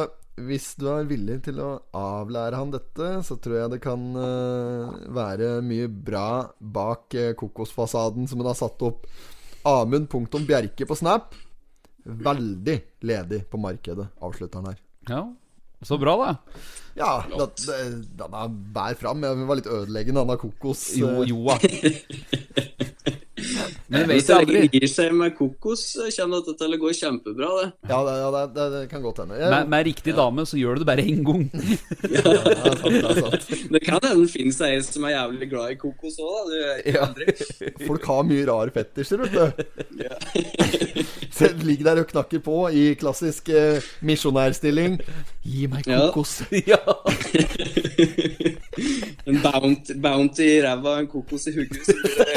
hvis du er villig til å avlære han dette, så tror jeg det kan uh, være mye bra bak uh, kokosfasaden som hun har satt opp. Amund.bjerke på Snap. Veldig ledig på markedet, avslutter han her. Ja, så bra, da. Ja, det, det, den bærer fram. Jeg var litt ødeleggende, denne kokos. Jo, jo da. Men Hvis det aldri. gir seg med kokos, kommer dette til å gå kjempebra, det. Ja, det, ja, det, det, kan godt hende. Jeg- Med, med riktig dame så gjør du det bare én gang. Ja, det er sant, det er sant. Det kan hende det finnes ei som er jævlig glad i kokos òg, da. Du Ja. Folk har mye rare fetisjer, vet du. Så jeg ligger der og knakker på i klassisk eh, misjonærstilling. Gi meg kokos. ja. En bounty, bounty i ræva en kokos i hugget. så blir det-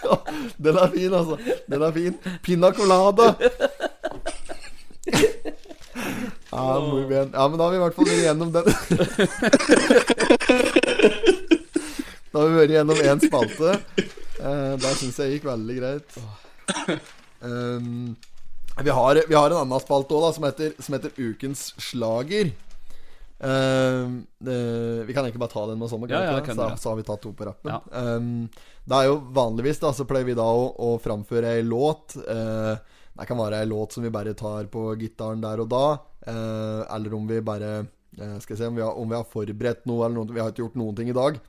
Ja, den er fin, altså. Den er fin. Pina colada. Ja, ja, men da har vi i hvert fall vært igjennom den. Da har vi vært igjennom én spalte. Eh, der syns jeg gikk veldig greit. Um, Vi har, vi har en annen spalte òg, som, heter- som heter Ukens slager. Um, det, vi kan egentlig bare ta den med sånn, Ja, ja, så, så, har vi tatt to på rappen. Ja. Um, det er jo vanligvis da Så pleier vi da å, å framføre ei låt. Uh, det kan være ei låt som vi bare tar på gitaren der og da. uh, eller om vi bare uh, Skal jeg se om vi, har, om vi har forberedt noe, eller noe. Vi har ikke gjort noen ting i dag.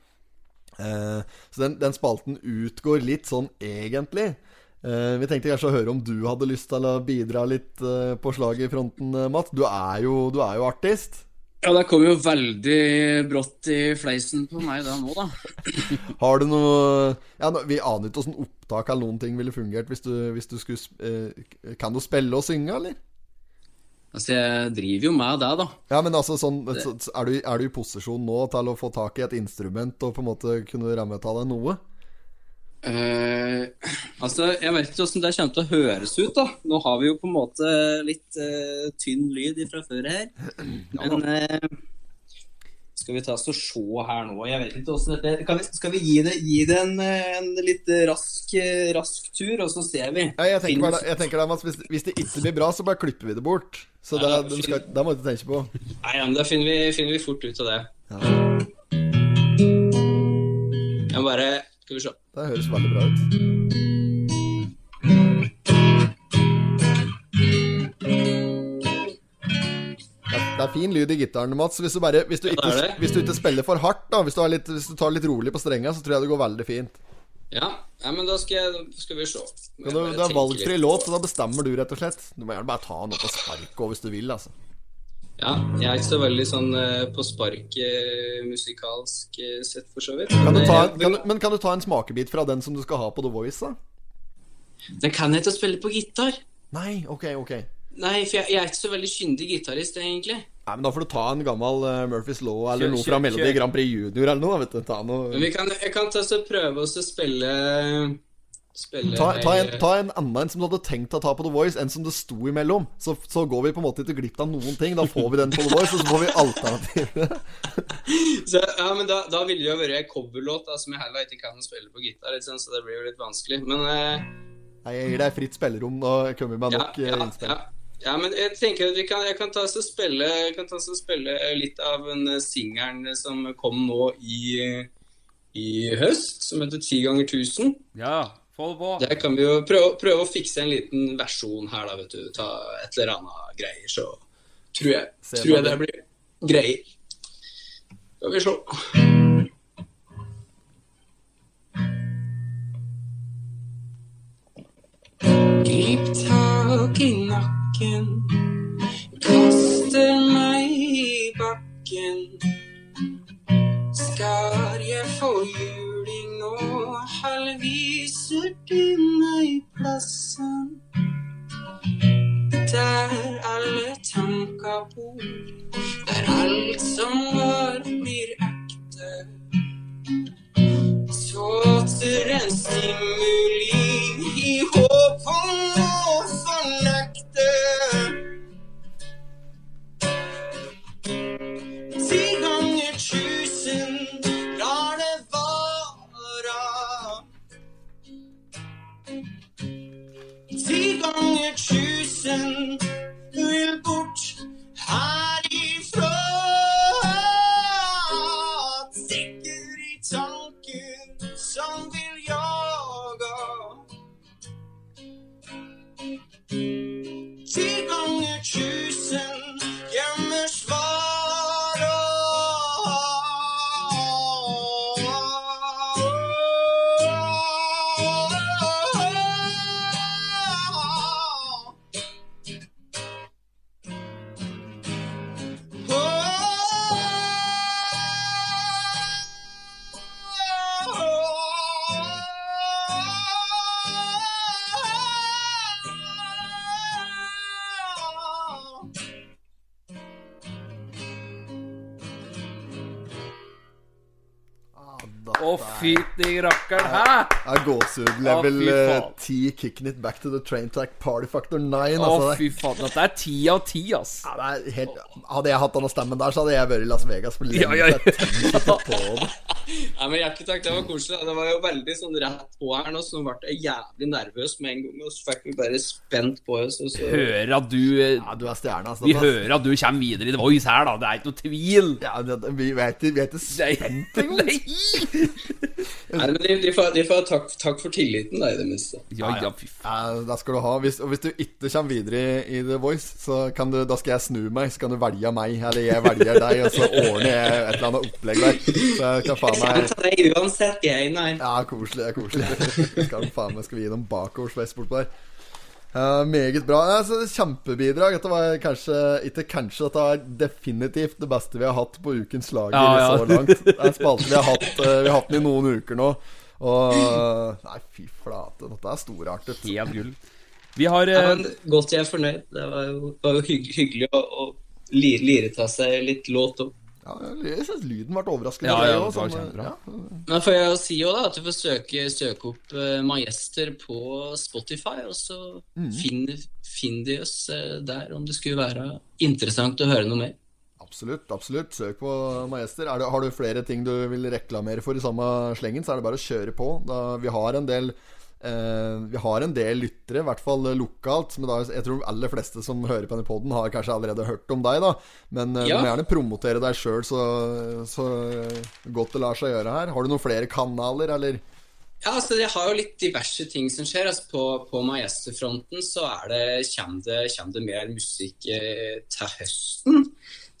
Så den, den spalten utgår litt sånn egentlig. Eh, vi tenkte kanskje å høre om du hadde lyst til å bidra litt uh, på slaget i fronten, uh, Matt. Du er jo, du er jo artist. Ja, det kom jo veldig brått i fleisen på meg da nå, da. Har du noe ja, Vi aner ikke åssen opptak eller noen ting ville fungert hvis du, hvis du skulle eh, Kan du spille og synge, eller? Altså, jeg driver jo med det, da. Ja, men altså sånn så, så er, du, er du i posisjon nå til å få tak i et instrument og på en måte kunne ramme av deg noe? Eh, altså, jeg vet ikke hvordan det kommer til å høres ut, da. Nå har vi jo på en måte litt uh, tynn lyd fra før her. Men uh, skal vi ta oss og se her nå? Jeg vet ikke hvordan dette kan vi, Skal vi gi det, gi det en, en litt rask, rask tur, og så ser vi? Ja, jeg tenker, bare, jeg tenker da, Mats, hvis, hvis det ikke blir bra, så bare klipper vi det bort. Så det, Ja, de skal, da må du tenke på. Nei, ja, men da finner vi, finner vi fort ut av det. Jeg bare Skal vi se. Det høres veldig bra ut. Det er, det er fin lyd i gitaren, Mats. Hvis du, bare, hvis, du ikke, hvis du ikke spiller for hardt, da hvis du, litt, hvis du tar litt rolig på strenga, så tror jeg det går veldig fint. Ja, ja men da skal, jeg, skal vi se. Ja, det, det er valgfri låt, så da bestemmer du, rett og slett. Du må gjerne bare ta noe på òg, hvis du vil, altså. Ja, jeg er ikke så veldig sånn eh, på spark eh, musikalsk eh, sett, for så vidt. Kan ta, kan, men kan du ta en smakebit fra den som du skal ha på The Voice, da? Den kan jeg ikke spille på gitar. Nei, ok, ok. Nei, for jeg, jeg er ikke så veldig kyndig gitarist, egentlig. Nei, men Da får du ta en gammel uh, Murphys Law eller Kjør- noe fra Melodi. Grand Prix Junior eller noe. vet du Ta, Men vi kan, jeg kan ta så prøve oss å spille Spille ta, ta, en, ta en annen en som du hadde tenkt å ta på The Voice, en som det sto imellom. Så, så går vi på en måte ikke glipp av noen ting. Da får vi den på The Voice, og så får vi alternativet. Ja, men da, da ville det jo vært ei coverlåt som jeg heller ikke kan spille på gitar, så det blir jo litt vanskelig. Men eh, Nei, Jeg gir deg fritt spillerom. Nå kommer vi med ja, nok ja, ja, innspill. ja. ja, men jeg tenker at vi kan, jeg kan ta oss og spille, jeg kan ta oss og spille litt av en eh, singelen som kom nå i, i høst, som heter 10 ganger 1000. Ja, få det på. Der kan vi jo prøve, prøve å fikse en liten versjon her, da, vet du. Ta et eller annet greier, så tror jeg, tror jeg det blir greier. Skal vi se. Grip tak i nakken, kaster meg i bakken. Skal jeg få nå, halvviser du meg plassen. Der alle tanker bor, der alt som var blir ekte. Tåter en stimuli i håp om å tusen vil bort Å, fy eh, faen. 10, kicking it back to the train track party factor 9. Å, Altså, fy faen. Dette er ti av ti, ass. ja, det er helt, hadde jeg hatt denne stemmen der, så hadde jeg vært i Las Vegas for Ja, ja, ja. på det. Ja, men Hjertelig takk, det var koselig. Det var jo veldig sånn rett på her nå, så nå ble jeg jævlig nervøs med en gang. Og så fikk vi bare spent på oss. Og så... Hører at du eh, Ja, du er stjerna. Vi hører at du kommer videre i The Voice her, da. Det er ikke noe tvil. Ja, det, vi vet vi er ikke spent engang. Nei! Nei, men de, de, får, de får takk, takk for tilliten, da, i det minste. Ja, ja, fy faen. Ja, det skal du ha. Hvis, og hvis du ikke kommer videre i, i The Voice, så kan du, da skal jeg snu meg. Så kan du velge meg, eller jeg velger deg, og så ordner jeg et eller annet opplegg der. Så jeg kan faen meg Jeg tar deg uansett, jeg, nei. Ja, koselig. det er koselig Skal faen meg skal vi gi dem bakoversveis bortpå der. Ja, meget bra. Ja, så Kjempebidrag. Dette var kanskje Ikke kanskje, dette var definitivt det beste vi har hatt på ukens Lager Ja, ja. så langt. Det er en spalte vi har hatt eh, Vi har hatt den i noen uker nå. Og Nei, fy flate. Dette er storartet. Helt gull. Vi har Ja, eh, men godt jeg er fornøyd. Det var jo, var jo hygg, hyggelig å, å lire, lire til seg litt låt òg. Ja, jeg synes lyden ble overraskende Ja, ja, det var kjempebra. ja. Men får jeg si jo da at du får søke, søke opp uh, Majester på Spotify, og så finn, finn de oss eh, der om det skulle være interessant å høre noe mer. Absolutt. absolutt Søk på Majester. Er det, har du flere ting du vil reklamere for i samme slengen, så er det bare å kjøre på. Da, vi har en del eh, Vi har en del lyttere, i hvert fall lokalt. Men da, jeg tror aller fleste som hører på denne poden, har kanskje allerede hørt om deg. da Men uh, Ja. du må gjerne promotere deg sjøl så, så godt det lar seg gjøre her. Har du noen flere kanaler, eller? Ja, altså Jeg har jo litt diverse ting som skjer. Altså På, på Majester-fronten så er det, kommer, det, kommer det mer musikk eh, til høsten.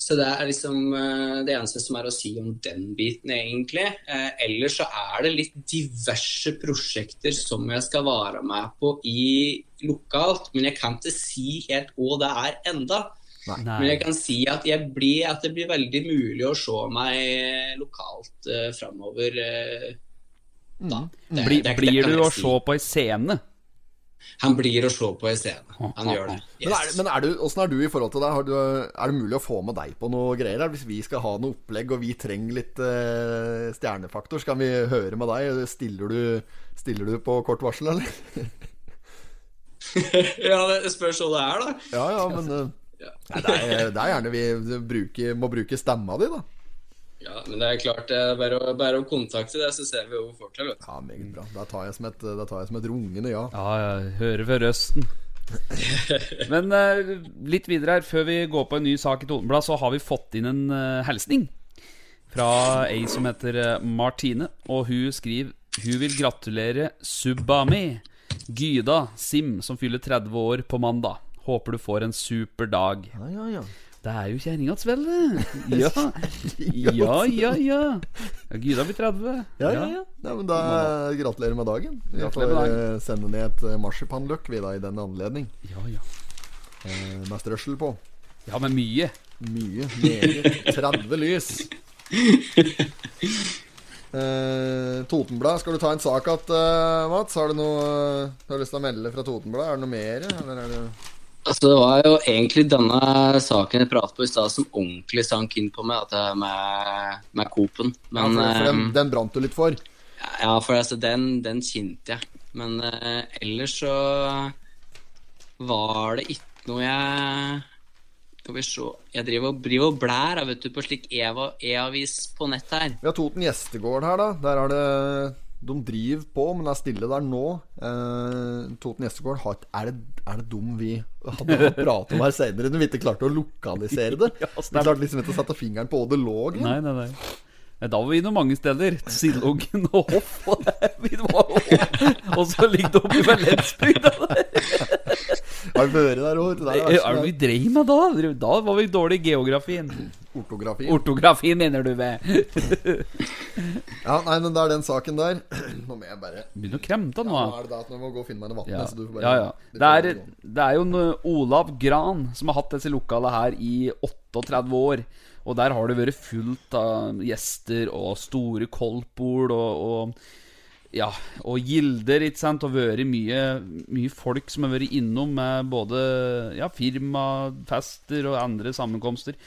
Så det er liksom eh, det eneste som er å si om den biten, egentlig. Eh, ellers så er det litt diverse prosjekter som jeg skal være med på i lokalt. Men jeg kan ikke si helt hva det er enda. Men jeg kan si at, jeg blir, at det blir veldig mulig å se meg lokalt uh, framover. eh, da. Det- blir, det- det blir du å si. se på ei scene? Han blir å se på i stedet. Han gjør det. Men, er, men er du, hvordan er du i forhold til det? Har du, er det mulig å få med deg på noe greier? her? Hvis vi skal ha noe opplegg og vi trenger litt uh, stjernefaktor, så kan vi høre med deg. Stiller du, stiller du på kort varsel, eller? ja, det spørs hva det er, da. Ja, ja, men eh, nei, det, er, det er gjerne vi bruker, må bruke stemma di, da. Ja, men det er klart, det er bare å, bare å kontakte det, så ser vi vi får til. Ja, meget bra. Da tar jeg som et, da tar jeg som et rungende ja. Ja, jeg hører ved røsten. Men eh, litt videre her, før vi går på en ny sak i Totenblad, så har vi fått inn en uh, hilsning fra ei som heter eh, Martine. Og hun skriver hun vil gratulere Subami, Gyda Sim, som fyller 30 år på mandag. Håper du får en super dag. Ja, ja, ja. Det er jo kjerringats vel, det. Ja. ja, ja, ja. ja Gyda blir 30. Ja, ja, ja. Nei, men da Gratulerer med dagen. Vi Gratulerer får med eh, sende ned et eh, marsipanløk vi da i den anledning. Ja, ja. Eh, med strøssel på. Ja, men mye. Mye. Meget. 30 lys. Eh, Totenblad, skal du ta en sak igjen, eh, Mats? Har du noe du har lyst til å melde fra Totenblad? Er det noe mer? Eller er det Altså, det var jo egentlig denne saken jeg pratet på i stad som ordentlig sank inn på meg, at med, med Coop-en. ja, den, eh, den brant du litt for. Ja, for altså, den, den kjente jeg. Men uh, ellers så var det ikke noe jeg Skal vi se Jeg driver og, driver og blær vet du, på slik e-avis på nett her. Vi har Toten gjestegård her, da. Der er det De driver på, men er stille der nå. Eh, Toten gjestegård Er er det dum vi hadde pratet om her senere? vi ikke klarte å lokalisere det? Ja, Du klarte liksom ikke å sette fingeren på hvor det lå. Nei, nei, nei. Nei, Da var vi innom mange steder. Sildungen og Hoff. Og, vi var, og så ligger det oppe i Valensbygda. Har du vært der òg? Er det vi dreiv med da? Da var vi dårlig i geografien. ortografi. Ortografi, mener du med. Ja, nei, men det er den saken der. Nå må jeg bare Begynne å kremte nå. Nå er det da at nå må gå og finne meg noe vann. Ja. så du får bare- ja, ja. Det er, det er jo en Olav Gran som har hatt disse lokalene her i 38 år. Og der har det vært fullt av gjester og store koldtbord og, og ja, og gilder, ikke sant, og vært mye, mye folk som har vært innom med både ja, firmafester og andre sammenkomster.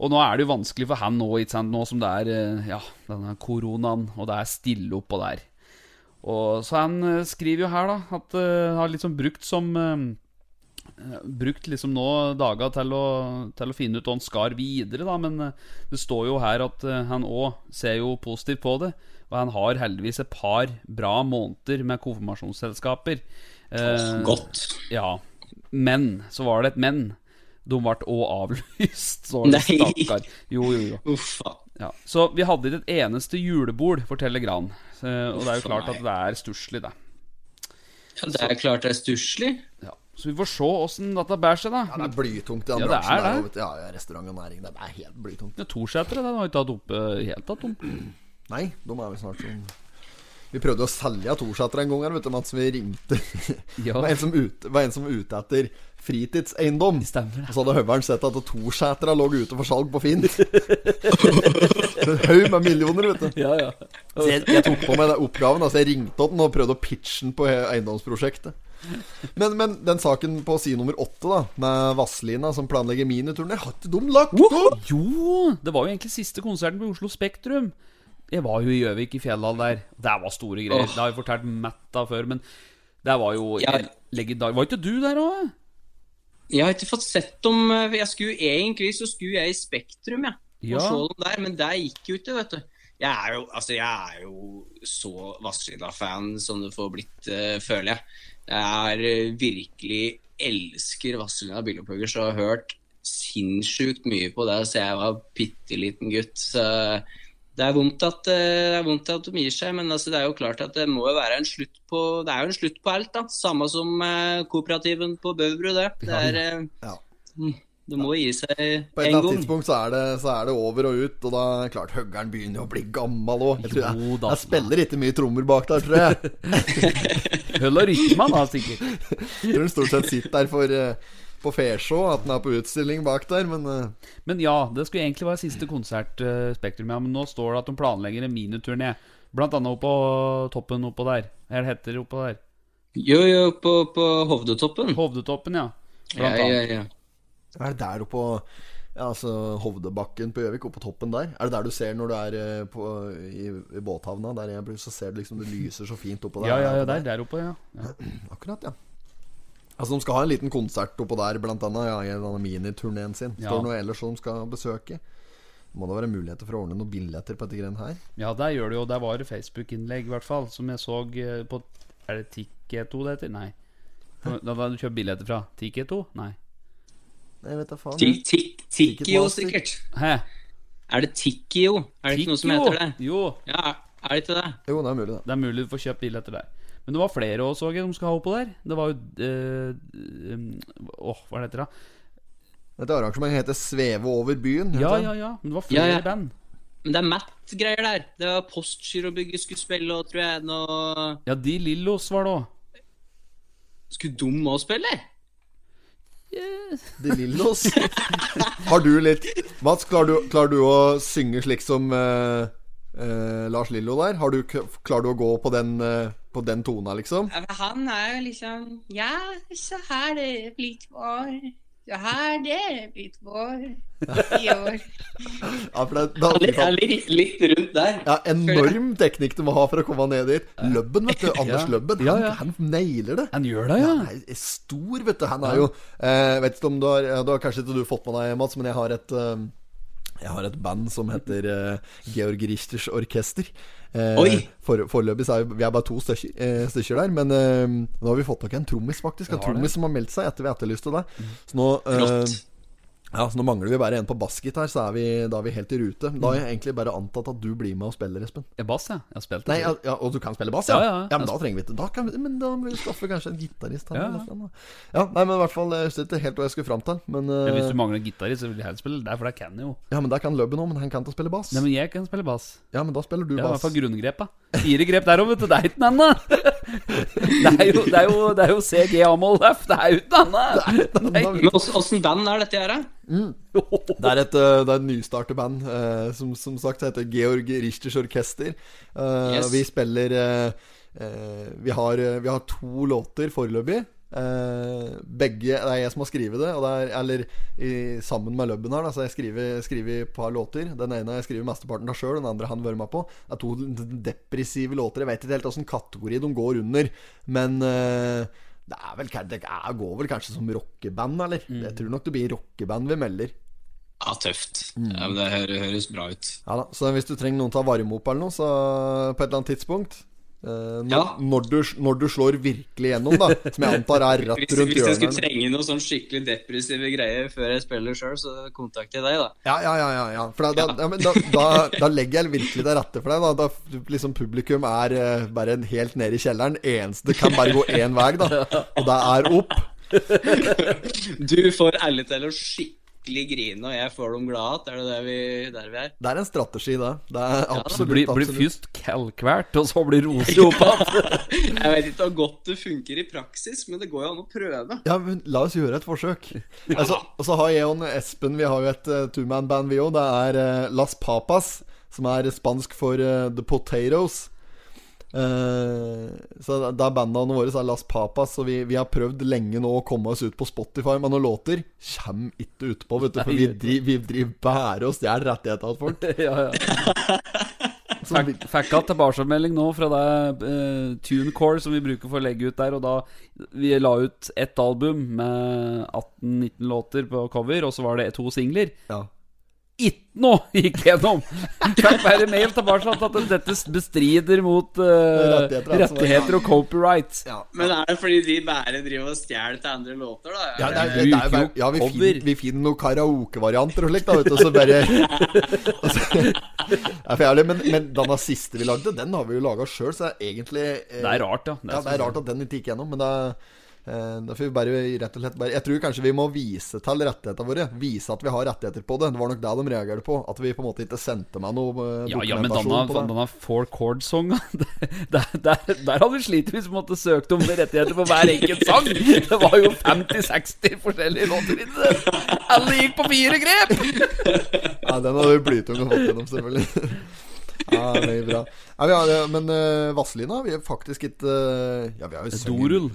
Og nå er det jo vanskelig for han nå, ikke sant, nå som det er eh, ja, denne koronaen, og det er stille oppå der. Og så han eh, skriver jo her, da, at uh, har liksom brukt som uh, brukt liksom nå dager til til å finne ut hva han skal videre, da. Men eh, det står jo her at uh, han òg ser jo positivt på det. Og han har heldigvis et par bra måneder med konfirmasjonsselskaper. Eh, Godt. Ja. Men så var det et men. De ble òg avlyst. Så Nei. stakkar. Jo, jo, jo. Uffa. Ja. Så vi hadde ikke et eneste julebord, forteller Gran. Eh, og det er jo klart at det er stusslig, det. Ja, det er klart det er stusslig. Ja. Så vi får se åssen dette bærer seg, da. Ja, det er blytungt i den Ja, det bransjen. er der, det. Ja, restaurant og næring. Det er helt blytungt. Ja, Torsetere den har ikke tatt opp eh, helt tatt om. Nei, de er vel snart sånn Vi prøvde å selge Torsæter en gang her, vet du, mens vi ringte. Ja. Det var en som, ut, var en som ute etter fritidseiendom. Stemmer det. Og så hadde høveren sett at Torsætera lå ute for salg på Finn. en haug med millioner, vet du. Ja, ja. Så jeg, jeg tok på meg den oppgaven. Altså jeg ringte opp den og prøvde å pitche den på eiendomsprosjektet. Men, men den saken på side nummer åtte, da med Vazelina som planlegger miniturné, har ikke de lagt opp! Jo, det var jo egentlig siste konserten på Oslo Spektrum. Jeg var jo i Gjøvik, i Fjellhall der. Det var store greier. Oh. Det har jeg fortalt Matt av før, men det var jo Ja. legendar... Var ikke du der òg? Jeg har ikke fått sett om eh, jeg skulle, Egentlig så skulle jeg i Spektrum, jeg. Ja. Og se dem der, men det gikk jo ikke, vet du. Jeg er jo, altså, jeg er jo så Vazelina-fan som det får blitt, uh, føler jeg. Jeg er eh, virkelig elsker Vazelina Bilopphugger, og har hørt sinnssykt mye på det siden jeg var bitte liten gutt. Så det er vondt at, eh, det er vondt at de gir seg, men altså, det er jo klart at det må jo være en slutt på Det er jo en slutt på alt, da. Samme som eh, kooperativen på Bøverud. det. Det er eh, Ja. mm, Det må gi seg en gang. På et en eller annet gang. tidspunkt så er, det, så er det over og ut, og da klart høggeren begynner å bli gammel òg. Jeg, jeg, jeg spiller ikke mye trommer bak der, tror jeg. Høll og rytme, da, sikkert. Jeg tror han stort sett sitter der for, eh, på Fesjå, at den er på utstilling bak der, men eh, Men ja, det skulle egentlig være siste konsert uh, Spektrum, ja, men nå står det at de planlegger en miniturné. Blant annet oppå toppen oppå der. Eller heter det oppå der? Jo, jo, på, på Hovdetoppen. Hovdetoppen, ja. Ja, Blant ja, annet. ja. er det der oppå ja, altså Hovdebakken på Gjøvik, oppå toppen der? Er det der du ser når du er eh, på, i, i båthavna? Der jeg så ser du liksom det lyser så fint oppå der. Ja, ja, ja, der, der oppe, ja. ja. Akkurat, ja. Altså De skal ha en liten konsert oppå der, blant annet, ja, i denne miniturneen sin. Ja. Står det noe ellers som de skal besøke? Må det være muligheter for å ordne noen billetter på dette greiene her? Ja, der gjør det jo. Der var det Facebook-innlegg, i hvert fall, som jeg så eh, på Er det Tikketo det heter? Nei. Da har du kjøpt billetter fra Tikketo? Nei. Jeg vet da faen. Tikkio, sikkert. Hæ? Er det Tikkio? Er det ikke noe som heter det? Jo, Ja, er det ikke det? Jo, det er mulig, det. det er mulig du får kjøpt billetter der. Men det var flere også, Åge, som de skal ha oppå der. Det var jo Åh, um, Åh, hva er heter det? Dette arrangementet heter 'Sveve over byen'. Ja, ja, ja. Men det var flere Ja, ja. band. Men det er Matt-greier der. Det var Postgirobygget skulle spille og tror jeg noe Ja, De Lillos var det òg. Skulle de òg spille? De Lillos. Har du litt Mats, klarer du, klarer du å synge slik som eh, eh, Lars Lillo der? Har du, klarer du å gå på den, uh, på den tona, liksom? Ja, men Han er jo liksom Ja, så her det blitt vår. Så her det blitt vår i år. Ja, for det, da, Litt, litt, litt rundt der. ja, enorm teknikk du må ha for å komme ned dit. Løbben, vet du. Anders Ja. Løbben. Ja, Han, ja. han nailer det. Han gjør det, Ja, ja. han er stor, vet du. Han er jo uh, Vet ikke om du har ja, Du har kanskje ikke du fått med deg, Mats, men jeg har et Jeg har et band som heter uh, Georg Richters Orkester. Uh! For, foreløpig så er vi, vi er bare to stykker, uh, stykker der. Men eh, nå har vi fått nok en trommis, faktisk. En trommis som har meldt seg etter vi etterlyste det. Så nå eh, Flott. Ja, så Nå mangler vi bare en på bassgitar, så er vi, da er vi helt i rute. Da har jeg egentlig bare antatt at du blir med og spiller, Espen. Jeg bass, ja. Jeg har spilt det. Nei, ja, ja, Og du kan spille bass, ja? Ja, ja, ja. men da trenger vi ikke Da kan vi, Men da må vi skaffe kanskje en gitarist. Ja, ja. ja, nei, men i hvert fall Jeg husker ikke helt hva jeg skulle fram til. Men, Men Hvis eh, du mangler en gitarist, så vil jeg helst spille der, for der kan jeg jo. ja, men der kan Lubben òg, men han kan ikke spille bass. Nei, men jeg kan spille bass. Ja, men da spiller du Ja, I hvert bass. fall grunngrepa. Fire grep der òg, vet du. Det er ikke noe annet. Det er jo, det er jo, det er jo CG A-moll F. Det er jo ikke annet. Men åssen- band er dette her, da? Det er et, eh, det er et nystartet band eh, som som sagt heter Georg Richters Orkester. Eh, Yes. Vi spiller eh, eh, vi, har, eh, vi har to låter foreløpig. Eh, begge Det er jeg som har skrevet det, og det er, eller i, sammen med Lubben her. Da, så jeg skriver, skriver et par låter. Den ene jeg skriver mesteparten av sjøl, den andre han vært med på. Det er to depressive låter. Jeg vet ikke helt åssen kategori de går under, men uh, Det er vel det er, går vel kanskje som rockeband, eller? Mm. Jeg tror nok det blir rockeband vi melder. Ja, tøft. Mm. Ja, men Det høres bra ut. Ja da, Så hvis du trenger noen til å varme opp eller noe, så på et eller annet tidspunkt eh, når, Ja. når, du, når du slår virkelig gjennom, da, som jeg antar er rett Hvis, rundt hvis jeg skulle trenge noe sånn skikkelig depressive greier før jeg spiller sjøl, så kontakter jeg deg, da. Ja, ja, ja, ja, ja. For da, da, ja, da, da, da legger jeg virkelig til rette for deg. Da, da liksom Publikum er uh, bare helt nede i kjelleren. Eneste kan bare gå én vei, da. Og det er opp. Du får ærlig talt å skikkelig grine, og jeg får dem glad igjen. Er det der vi, der vi er? Det er en strategi, det. Det er absolutt, blir, blir absolutt. først kalkvært, og så blir rosa opp igjen. Jeg vet ikke hvor godt det funker i praksis, men det går jo an å prøve. Ja, men La oss gjøre et forsøk. Altså, og så har jeg og Espen Vi har jo et uh, two-man-band, vi òg. Det er uh, Las Papas, som er spansk for uh, The Potatoes. Eh, så det er bandene våre er Las Papas, og vi, vi har prøvd lenge nå å komme oss ut på Spotify men noen låter. kommer ikke utpå, vet du, for vi driver, vi driver bare og stjeler rettigheter til folk. ja, ja. Fikk, hatt tilbakemelding nå fra det uh, TuneCore som vi bruker for å legge ut der. Og da Vi la ut ett album med 18-19 låter på cover, og så var det to singler. Ja. Ikke noe gikk gjennom! Fikk bare mail tilbake at dette bestrider mot uh, Rettigheter, altså, rettigheter og copyright. Ja. Men er det fordi de bare driver og stjeler til andre låter, da? Ja, det er, det er, bare- ja vi, finner, vi finner noen karaokevarianter og slikt, da, vet du. Og så bare og så, for ærlig, men, men den siste vi lagde, den har vi jo laga sjøl, så det er egentlig eh, Det er rart, ja. Ja, det er rart at den ikke gikk gjennom, men det eh, da får vi bare rett og slett bare Jeg tror kanskje vi må vise til rettighetene våre. Vise at vi har rettigheter på det. Det var nok det de reagerte på. At vi på en måte ikke sendte meg noe eh, Ja, ja, men denne, på det. denne four chord-songa der, der, der hadde vi slitt hvis vi måtte søkt om rettigheter på hver enkelt sang. Det var jo 50-60 forskjellige låter i det. Alle gikk på fire grep! Ja, den hadde vi blytung fått gjennom, selvfølgelig. Ja, veldig bra. Ja, vi har, men uh, Vazelina Vi har faktisk ikke eh, Ja, vi har jo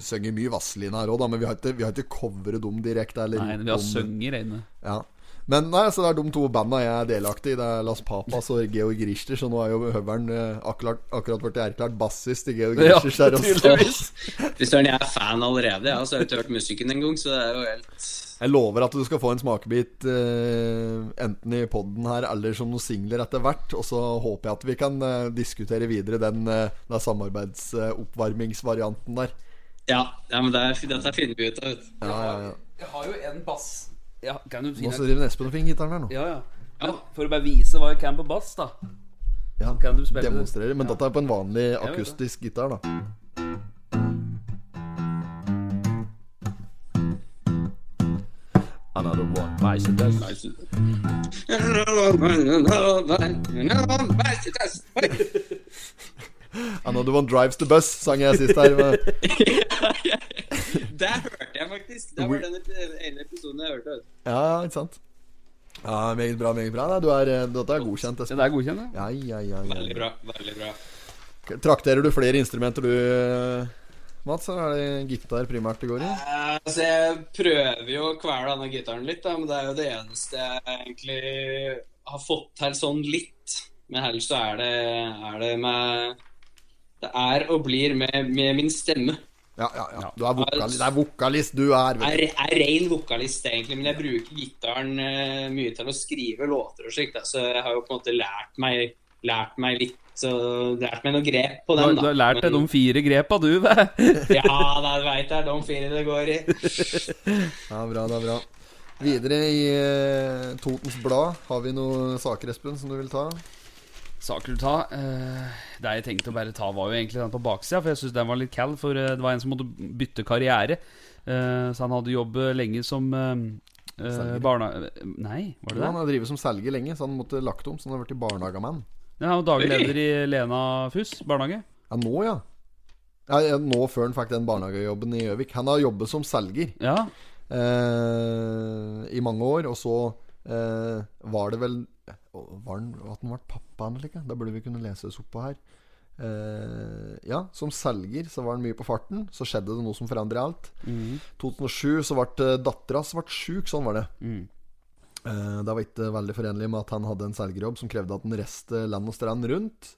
sunget, mye Vazelina her òg, men vi har ikke, vi har ikke covret dem direkte. Nei, vi har sunget sønger. Ja. Men nei, så det er de to banda jeg er delaktig i. Det er Las Papas og Georg Richter. Så nå er jo Høveren eh, akkurat, akkurat blitt erklært bassist i Georg Ja, Richters også. tydeligvis. Hvis søren, jeg er fan allerede, ja, så har jeg ikke hørt musikken engang, så det er jo helt Jeg lover at du skal få en smakebit eh, enten i poden her eller som noen singler etter hvert. Og så håper jeg at vi kan eh, diskutere videre den, eh, den samarbeidsoppvarmingsvarianten der. Ja, ja men det er, dette finner vi ut av. vet du. Ja, ja, ja. Jeg har jo en bass. Ja, kan du Nå finne så driver Espen og finner gitaren her nå. Ja, ja. ja. For å bare vise hva jeg kan på bass, da. Ja, Kan du spille det? demonstrere. Men Ja. dette er på en vanlig akustisk gitar, da. Another one bites the dust. Another one drives the bus, sang jeg sist her. Men, Det hørte jeg faktisk. Det var den ene episoden jeg hørte. ja, ja, ikke sant? Ja, Meget bra, meget bra. Du er, eh, dette er godkjent. Espen. det er godkjent, ja. Ja, ja, ja. Veldig bra. veldig bra. Trakterer du flere instrumenter du, Mats? Eller er det gitar primært det går i? Uh, Altså, Jeg prøver jo å kvele denne gitaren litt, da, men det er jo det eneste jeg egentlig har fått til sånn litt. Men ellers så er det, er det med Det er og blir med, med min stemme. Ja, ja, ja. Du er vokalist, det er vokalist du er. Jeg er, er ren vokalist, egentlig, men jeg bruker gitaren uh, mye til å skrive låter og slikt. Så jeg har jo på en måte lært meg, lært meg litt så lært meg noe grep på den. du du har lært deg de fire grepa, du, vet Ja, det veit jeg. De fire det går i. Ja, bra, det er bra. Videre i eh, Totens Blad, har vi noen saker, Espen, som du vil ta? Saker du ta eh, Det jeg tenkte å bare ta, var jo egentlig den på baksida, for jeg syns den var litt cal. For eh, det var en som måtte bytte karriere. Eh, så han hadde jobbet lenge som Selger. barna... Nei, var det det? Han har drevet som selger lenge, så han måtte lagt om. Så han har blitt barnehagemann. Ja, han var daglig leder i Lena Fuss barnehage. Ja, nå, ja. ja. ja, Nå før han fikk den barnehagejobben i Gjøvik. Han har jobbet som selger Ja. eh, i mange år, og så eh, var det vel Var han, at han ble pappa eller ikke? Da burde vi kunne lese oss opp på her. Uh, ja, som selger så var han mye på farten. Så skjedde det noe som forandret alt. Mm. 2007 så ble dattera ble sjuk, sånn var det. Mm. Uh, det var ikke veldig forenlig med at han hadde en selgerjobb som krevde at han reiste land og strand rundt.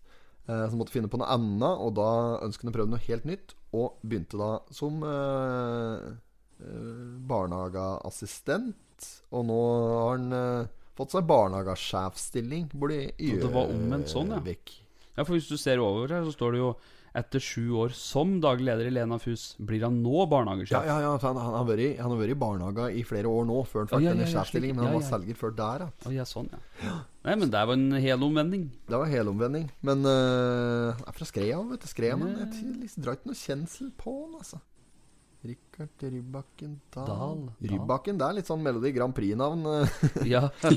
Uh, så måtte finne på noe annet, og da ønsket han å prøve noe helt nytt. Og begynte da som eh, eh, barnehageassistent. Og nå har han eh, fått seg barnehagesjefstilling Burde gjøre det var omvendt sånn, ja. Vekk. Ja, for hvis du ser over her, så står det jo etter sju år som daglig leder i Lena Fus, blir han nå barnehagesjef. ja, ja, ja han, han, har vært, han har vært i barnehage i flere år nå, før han fikk ja, ja, denne sjefsstillingen. slik. Men han var selger før der, ja. Ja, sånn, ja. Nei, men det var en hel omvending. Det var helomvending. Men uh, er fra Skreia, vet du. Skreia, men jeg jeg, jeg drar ikke noe kjensel på han, altså. Rikard Rybakken Dahl. Dahl. Rybakken, det er litt sånn Melodi Grand Prix-navn. Ja.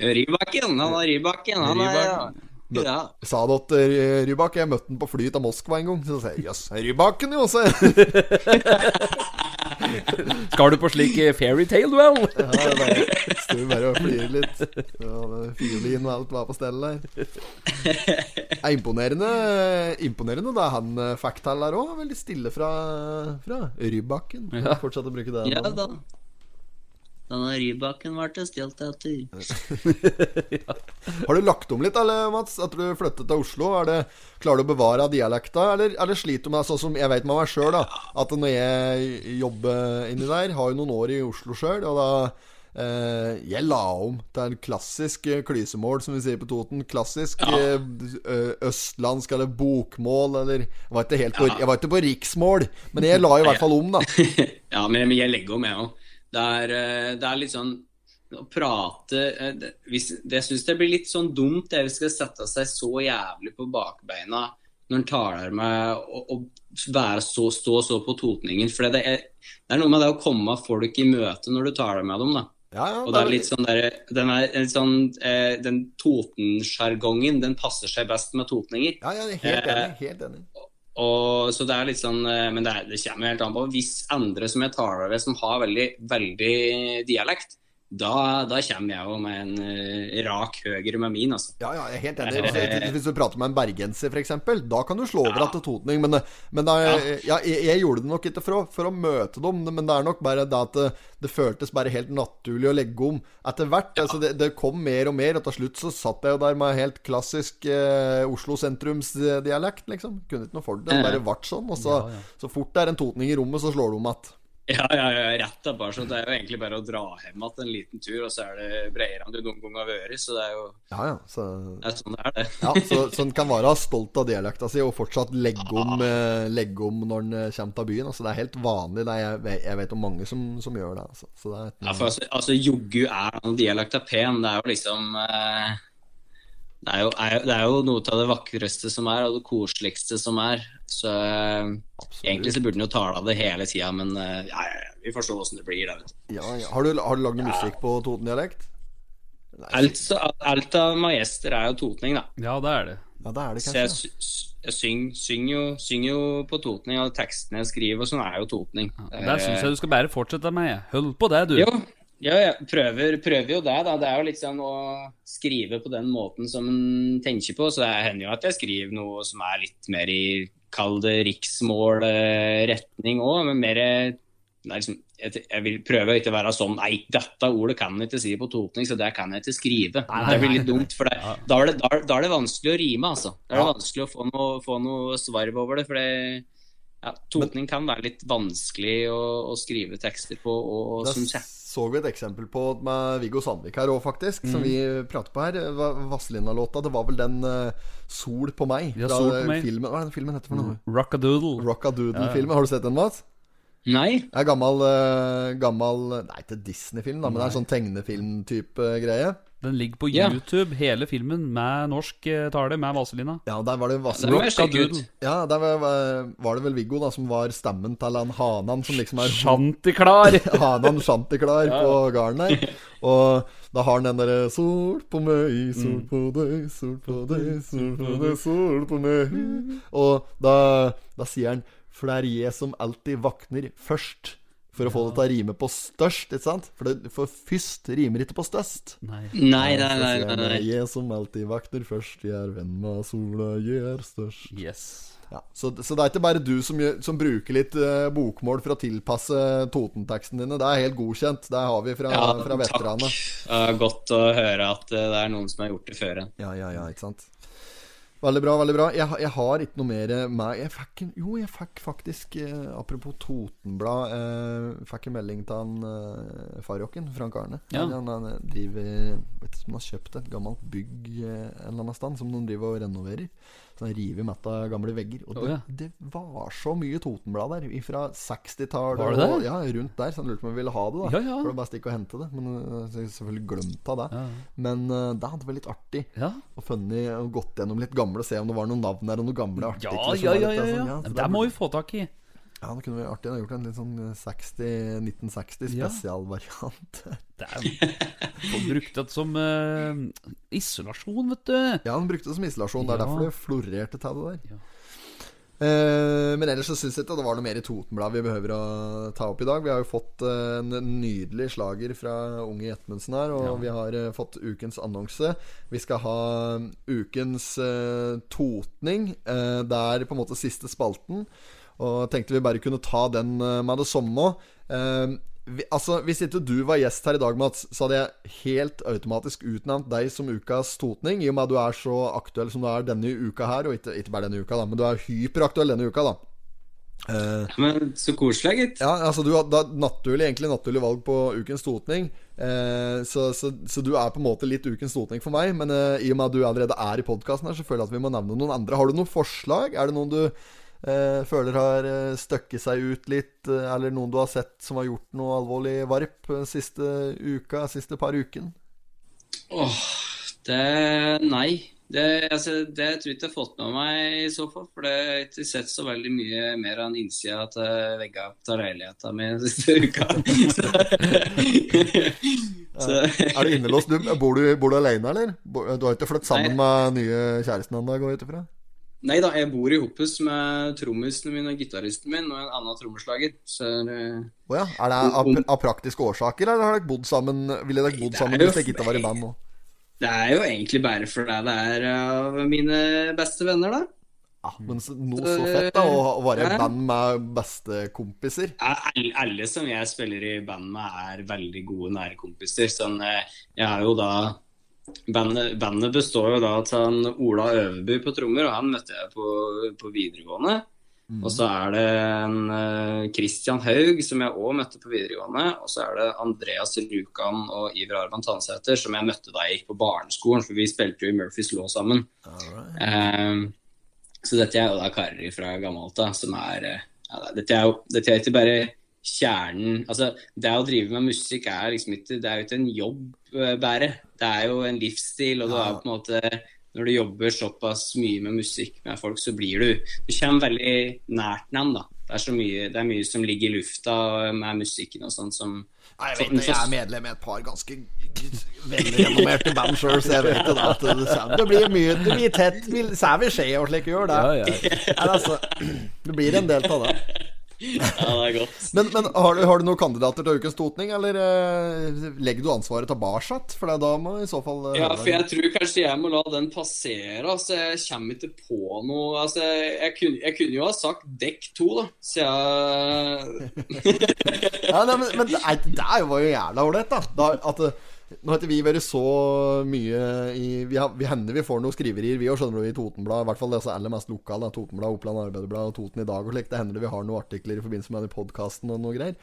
Rybakken, han er Rybakken. Han er, Rybakken. ja. Sa det til eh, Rybak. Jeg møtte han på flyet til Moskva en gang. Så sa jeg jøss, Rybakken jo, se! Skal du på slik eh, fairytale duell? Ja, det er bare, Står bare og flirte litt. Ja, Fiolin og alt var på stell der. Er imponerende, imponerende da han eh, fikk til der òg. Veldig stille fra, fra Rybakken. Ja. Fortsatt å bruke det. ja da. Denne Rybakken ble stilt etter. Har du lagt om litt, eller, Mats? At du flyttet til Oslo? Det, klarer du å bevare dialekta, eller, eller sliter du med sånn som jeg vet med meg sjøl, at når jeg jobber inni der, har jo noen år i Oslo sjøl, og da eh, Jeg la om til en klassisk eh, klysemål, som vi sier på Toten. Klassisk ja. ø- østlandsk eller bokmål, eller Jeg var på, jeg var ikke på riksmål, men jeg la i hvert fall om, da. Ja, men men jeg legger om, jeg òg. Det, er, eh, det er litt sånn å prate eh, det, hvis, det, Jeg syns det blir litt sånn dumt det hvis skal sette seg så jævlig på bakbeina når en taler med å, være så, stå så på totningen. For det er, det er noe med det å komme folk i møte når du taler med dem. da. Ja, ja, Og det er litt sånn der, den, sånn, eh, den Toten-sjargongen den passer seg best med totninger. ja, ja, helt enig. Helt enig. Og, så det er litt sånn, eh, Men det, er, det kommer helt an på. Hvis andre som jeg taler ved, som har veldig, veldig dialekt, da, da kommer jeg jo med en uh, rak høyre med min, altså. Ja, ja, jeg er helt enig. Hvis- Hvis du prater med en bergenser, f.eks., da kan du slå over Ja. til totning. Men, men da, ja, jeg, jeg gjorde det nok ikke for å, for å møte dem, men det er nok bare det at det, det føltes bare helt naturlig å legge om etter hvert. Altså, det, det kom mer og mer, og til slutt så satt jeg jo der med helt klassisk eh, Oslo sentrumsdialekt, liksom. Kunne ikke noe for det. Det bare ble sånn. Og så, Ja, ja. så fort det er en totning i rommet, så slår du om igjen. Ja, ja, ja, rett er bare sånn. Det er jo egentlig bare å dra hjem igjen en liten tur, og så er det bredere enn du noen gang har vært. Så det er jo Ja, ja. Så det er sånn det er, det. Ja, så, så en kan være stolt av dialekta si og fortsatt legge om, eh, legge om når en eh, kommer til byen. Altså, det er helt vanlig. Er, jeg, vet- jeg vet om mange som, som gjør det. Altså. Så det er et, Ja, for altså, altså joggu er den dialekta pen. Det er jo liksom eh, det, er jo, er, det er jo noe av det vakreste som er, og det koseligste som er. Så Absolutt. egentlig så burde en jo tale av det hele tida, men eh, ja, ja, ja, vi får se åssen det blir. Da, vet du. ja, ja. Har du, har du lagd noe musikk på Toten-dialekt? Alt, så, alt av majester er jo totning, da. Ja, det er det. Ja, det er det Så jeg, kanskje. sy- jeg syng, synger, jo, syng jo på totning, og tekstene jeg skriver og sånn, er jo totning. Der syns jeg du skal bare fortsette med. jeg. Hold på det, du. Jo, ja, jeg prøver, prøver jo det. da. Det er jo liksom å skrive på den måten som en tenker på. Så det hender jo at jeg skriver noe som er litt mer i Kall det riksmålretning òg, men mer er liksom, jeg, jeg vil prøve å ikke være sånn Nei, dette ordet kan jeg ikke si på totning, så det kan jeg ikke skrive. Det blir litt dumt, for det, da, er det, da, da er det vanskelig å rime, altså. Da er det Ja. vanskelig å få noe, få noe svarv over det. for det ja, Totning kan være litt vanskelig å, å skrive tekster på, og og som jeg. Så vi et eksempel på med Viggo Sandvik her òg, faktisk. Som vi prater på her. Va- Vazelina-låta. Det var vel den uh, 'Sol på meg'. Ja, Sol på meg. Filmen. Hva er den filmen heter for noe? Rockadoodle. Rockadoodle-filmen. Har du sett den, Mats? Nei. Det er gammel, eh, gammel Nei, ikke Disney-film, da, men det er sånn tegnefilm-type greie. Den ligger på Ja. YouTube, hele filmen, med norsk eh, tale, med Vazelina. Ja, der var det Vazelina. Ja, der var, var det vel Viggo da som var stemmen til han Hanan, som liksom er Shantiklar! Hanan Shantiklar på garden der. Og da har han den derre Sol på meg, sol på deg, sol på deg, sol på deg, sol på meg. Og da, da sier han For det er jeg som alltid vakner først. For å få det til å rime på størst, ikke sant? For, det, for først rimer ikke på størst. Nei. Nei, nei, nei. nei, nei. Jeg som alltid vakner først, jeg er venn med sola, jeg er størst. Yes. Ja, så, så det er ikke bare du som, som bruker litt uh, bokmål for å tilpasse Toten-tekstene dine. Det er helt godkjent. Det har vi fra, Ja, fra veteranene. takk. Er godt å høre at uh, det er noen som har gjort det før en. Ja, ja, ja, ikke sant. Veldig bra. veldig bra Jeg, jeg har ikke noe mer med jeg fikk, Jo, jeg fikk faktisk eh, Apropos Totenblad eh, Fikk en melding til han eh, Farjokken, Frank Arne. Ja. Han, han driver Vet ikke om han har kjøpt et gammelt bygg eh, en eller annen sted som de driver og renoverer. Så han river mett av gamle vegger. Og det, det var så mye Totenblad der fra 60-tallet. Var det og- det? Ja, rundt der. Så han lurte på om vi ville ha det. da Ja, ja. For det bare å stikke og hente det. Men eh, jeg selvfølgelig glemt av det. Men uh, det hadde vært litt artig Ja. og funnet og gått gjennom litt gamle og se om det var noen navn der og noen gamle artikler. Ja, ja, var ja, ja, sånn, ja. Det må vi få tak i. Ja, det kunne vært artig. å gjort en litt sånn 60, 1960 Ja. spesialvariant. Ja. Han brukte det som uh, isolasjon, vet du. ja, han brukte det som isolasjon. Det er Ja. derfor det florerte av det der. Ja. Uh, men ellers så syns jeg ikke det var noe mer i Totenbladet vi behøver å ta opp i dag. Vi har jo fått uh, en nydelig slager fra Unge Jetmundsen her, og vi har eh, fått ukens annonse. Vi skal ha ukens eh, totning. Eh, det er på en måte siste spalten. Og tenkte vi bare kunne ta den eh, med det samme. Vi, altså, Hvis ikke du var gjest her i dag, Mats, så hadde jeg helt automatisk utnevnt deg som ukas totning, i og med at du er så aktuell som du er denne uka her, og ikke, ikke bare denne uka, da, men du er hyperaktuell denne uka, da. Ja, Men så koselig, gitt. ja, altså du har naturlig, egentlig naturlig valg på ukens totning. Uh, så, så, så du er på en måte litt ukens totning for meg. Men uh, i og med at du allerede er i podkasten her, så føler jeg at vi må nevne noen andre. Har du noen forslag? Er det noen du føler har eh, støkket seg ut litt? eh, Eller noen du har sett som har gjort noe alvorlig varp eh, siste uka, siste par uken? Åh, det Nei. Det, altså, det tror jeg ikke jeg har fått med meg i så fall. For det har ikke sett så veldig mye mer av en innsida til veggene til leiligheta mi siste uka. så, Er du innelåst? Du, bor, du, bor du alene, eller? Du har ikke flyttet sammen med nye kjæresten ennå, går jeg ut ifra? Nei da, jeg bor i Hoppus med trommisene mine og gitaristen min og en annen trommeslager. Så Å ja. Er det av, av praktiske årsaker, eller har dere bodd sammen Ville dere bodd sammen hvis dere ikke var i band nå? det er jo egentlig bare fordi det er av mine beste venner, da. Ja, men noe så fett, da. Å, være i band med bestekompiser. Alle, alle som jeg spiller i band med, er veldig gode nære kompiser. Sånn, eh, jeg har jo da Bandet, bandet består jo da av Ola Øverby på trommer, og han møtte jeg på, på videregående. Og så er det en eh, Christian Haug, som jeg òg møtte på videregående. Og så er det Andreas Rjukan og Iver Arvan Tansæter, som jeg møtte da jeg gikk på barneskolen, for vi spilte jo i Murphys Law sammen. Eh, så dette er jo da karer fra gammelt av, som er eh, ja, dette, er jo, dette er ikke bare kjernen Altså, det å drive med musikk er liksom ikke Det er jo ikke en jobb, bare. Det er jo en livsstil, og du er på en måte Når du jobber såpass mye med musikk med folk, så blir du Du kommer veldig nært dem, da. Det er, så mye, det er mye som ligger i lufta med musikken og sånn som Nei, jeg vet det, jeg er medlem i et par ganske velrenommerte band sjøl, så jeg vet da at det, det blir mye Det blir tett Sæv vil skje og slik gjør det. Ja, ja. Altså, det blir en del av det. Ja, det er godt. Men, men har, du, har du noen kandidater til ukens totning, eller eh, legger du ansvaret tilbake? For da må i så fall eh, Ja, for jeg tror kanskje jeg må la den passere. Altså, jeg kommer ikke på noe Altså, jeg kunne, jeg kunne jo ha sagt dekk to, da. Så jeg Ja, nei, men, men det, er, det var jo jævla ålreit, da. da at, eh, nå har ikke vi vært så mye i Vi, har, vi hender vi får noen skriverier, vi òg, skjønner du, i Totenblad. I hvert fall det som er aller mest lokale. Totenblad, Oppland Arbeiderblad og Toten i dag og slikt. Det hender det vi har noen artikler i forbindelse med den podkasten og noe greier.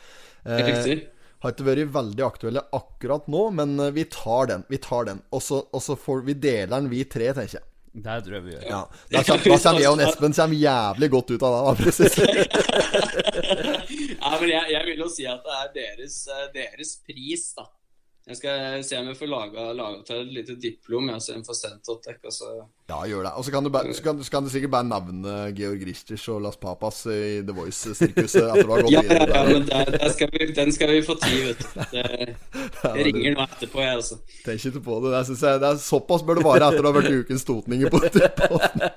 Eh, har ikke vært veldig aktuelle akkurat nå, men eh, vi tar den. Vi tar den. Og så, får vi deler den, vi tre, tenker jeg. Det tror jeg vi gjør. Ja, Da kommer, jeg og Espen kommer jævlig godt ut av det, da. Ja, men jeg, jeg vil jo si at det er deres, eh, deres pris, da. Jeg skal se om jeg får laga, laga til et lite diplom jeg, så jeg får sendt til dere. så- Ja, gjør det. Og så kan du, bare, så kan, så kan du sikkert bare nevne Georg Richters og Las Papas i The Voice-sirkuset etter du har gått Ja, ja, ja, men der, der skal vi, den skal vi få tid, vet du. Det, jeg ringer nå etterpå, jeg, altså. Tenk ikke på det. Det, jeg, det er Såpass bør det være etter å ha vært ukens totninger på podden.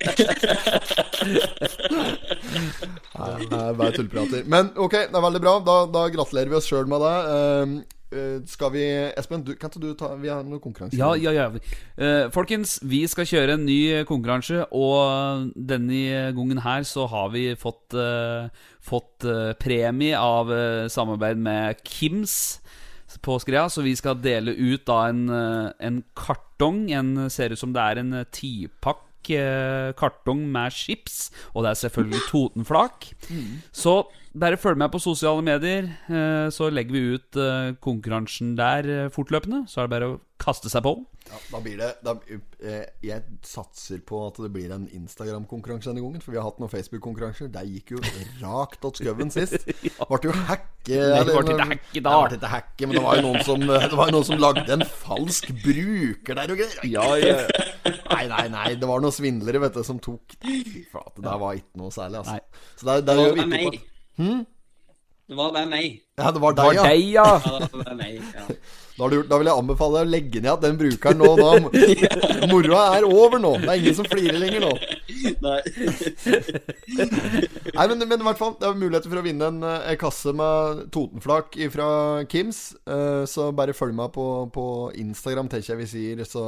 Nei, det er bare tullprater. Men ok, det er veldig bra. Da, da gratulerer vi oss sjøl med det. Eh, skal vi Espen, du, kan ikke du ta Vi har noen konkurranse. Ja, ja, ja. Eh, folkens, vi skal kjøre en ny konkurranse, og denne gangen her så har vi fått, uh, fått eh, premie av eh, samarbeid med Kims på Skrea, så vi skal dele ut da en, eh, en kartong. En ser ut som det er en eh, tipakk eh, kartong med chips, og det er selvfølgelig Totenflak. Så bare følg med på sosiale medier, eh, så legger vi ut eh, konkurransen der eh, fortløpende. Så er det bare å kaste seg på. Ja, da blir det da, Jeg satser på at det blir en Instagram-konkurranse denne gangen. For vi har hatt noen Facebook-konkurranser. Der gikk jo rakt åt skauen sist. Ble jo hacke det ble ikke hacke da. Det ble ikke hacke, men det var jo noen som, det var noen som lagde en falsk bruker der og greier. Nei, nei, nei. Det var noen svindlere vet du, som tok Fy flate, det var ikke noe særlig, altså. Nei. Så der, Det der på Det var bare meg. Ja, det var Det var deg, ja. deg, ja! Det var meg. Ja. Da, har du da vil jeg anbefale deg å legge ned at den brukeren nå da, Moroa er over nå. Det er ingen som flirer lenger nå. Nei. Nei, men, men i hvert fall, det er muligheter for å vinne en, eh, en kasse med Totenflak fra Kims. Eh, så bare følg meg på, på Instagram, tenker jeg vi sier. Så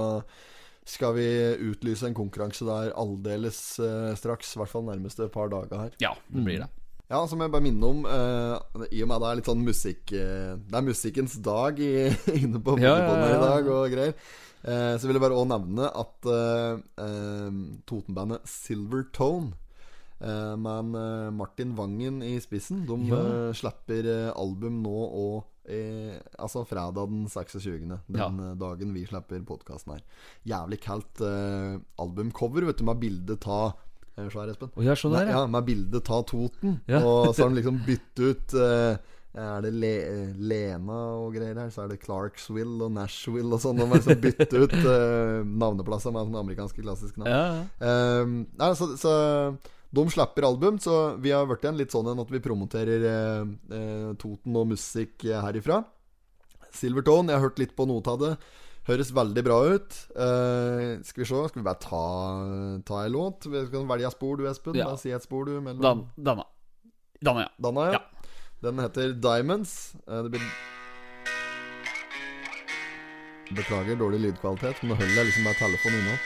skal vi utlyse en konkurranse der aldeles eh, straks. I hvert fall nærmeste par dager her. Ja, det blir det. Ja, som jeg bare minner om, uh, i og med det er litt sånn musikk uh, Det er musikkens dag i, inne på Ja, ja, ja, i dag og greier. Uh, så vil jeg bare òg nevne at Totenbandet Silver Tone med Martin Vangen i spissen, de Ja. slipper album nå og Altså fredag den 26. Den dagen vi slipper podkasten her. Jævlig kaldt albumcover, vet du, med bilde av Svær, Espen. Oh, ja, så der, ja. ja. med bildet 'Ta Toten. Ja. Og så har de liksom byttet ut eh, Er det Le Lena og greier her? Så er det Clarksville og Nashville og sånn. De har liksom byttet ut uh, navneplasser med sånne amerikanske klassiske navn. Ja, ja. Ehm, nei, så, så de slipper album, så vi har blitt igjen litt sånn at vi promoterer eh, eh, Toten og musikk eh, herifra. Silvertone, jeg har hørt litt på noe av det. Høres veldig bra ut. Uh, skal vi se, skal vi bare ta, ta en låt? Vi kan velge et spor, du, Espen. Ja. Bare si et spor, du. Mellom Dan, Danna. Danna, ja. Danna, ja. Ja. Den heter Diamonds. Uh, det blir Beklager dårlig lydkvalitet, men nå holder jeg liksom bare telefonen unna.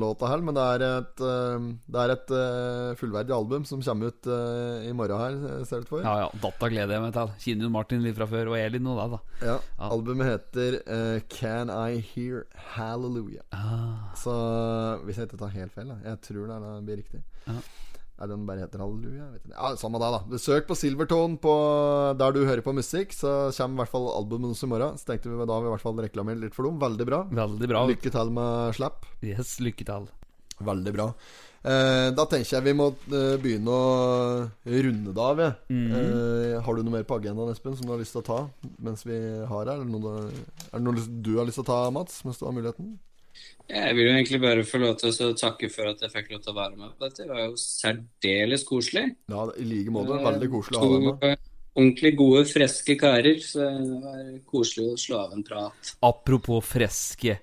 Den låta her, men det er et, eh, det er et eh, fullverdig album som kommer ut eh, i morgen her, ser det ut for. Ja, ja, Data gleder jeg meg til. Jo Martin litt fra før, og Elin og deg, da. Ja, Ja. Albumet heter uh, Can I Hear Hallelujah. Ah. Så hvis jeg ikke tar helt feil, da. Jeg tror det blir riktig. Ja. Er den bare heter Halleluja? Vet ikke. Ja, Samme det, da. Søk på Silvertone på der du hører på musikk, så kommer i hvert fall albumet hennes i morgen. Så tenkte vi da vi i hvert fall reklamere litt for dem. Veldig bra. Veldig bra. Lykke til med slapp. Yes, lykke til. Veldig bra. Eh, da tenker jeg vi må eh, begynne å runde det av. Mm -hmm. Eh, har du noe mer på agendaen, Espen, som du har lyst til å ta mens vi har her? Er er det noe du har lyst til å ta, Mats, mens du har muligheten? Jeg vil jo egentlig bare få lov til å takke for at jeg fikk lov til å være med på dette. Det var jo særdeles koselig. Ja, i like måte. Veldig koselig å ha deg med. To ordentlig gode, friske karer. Så det var koselig å slå av en prat. Apropos freske.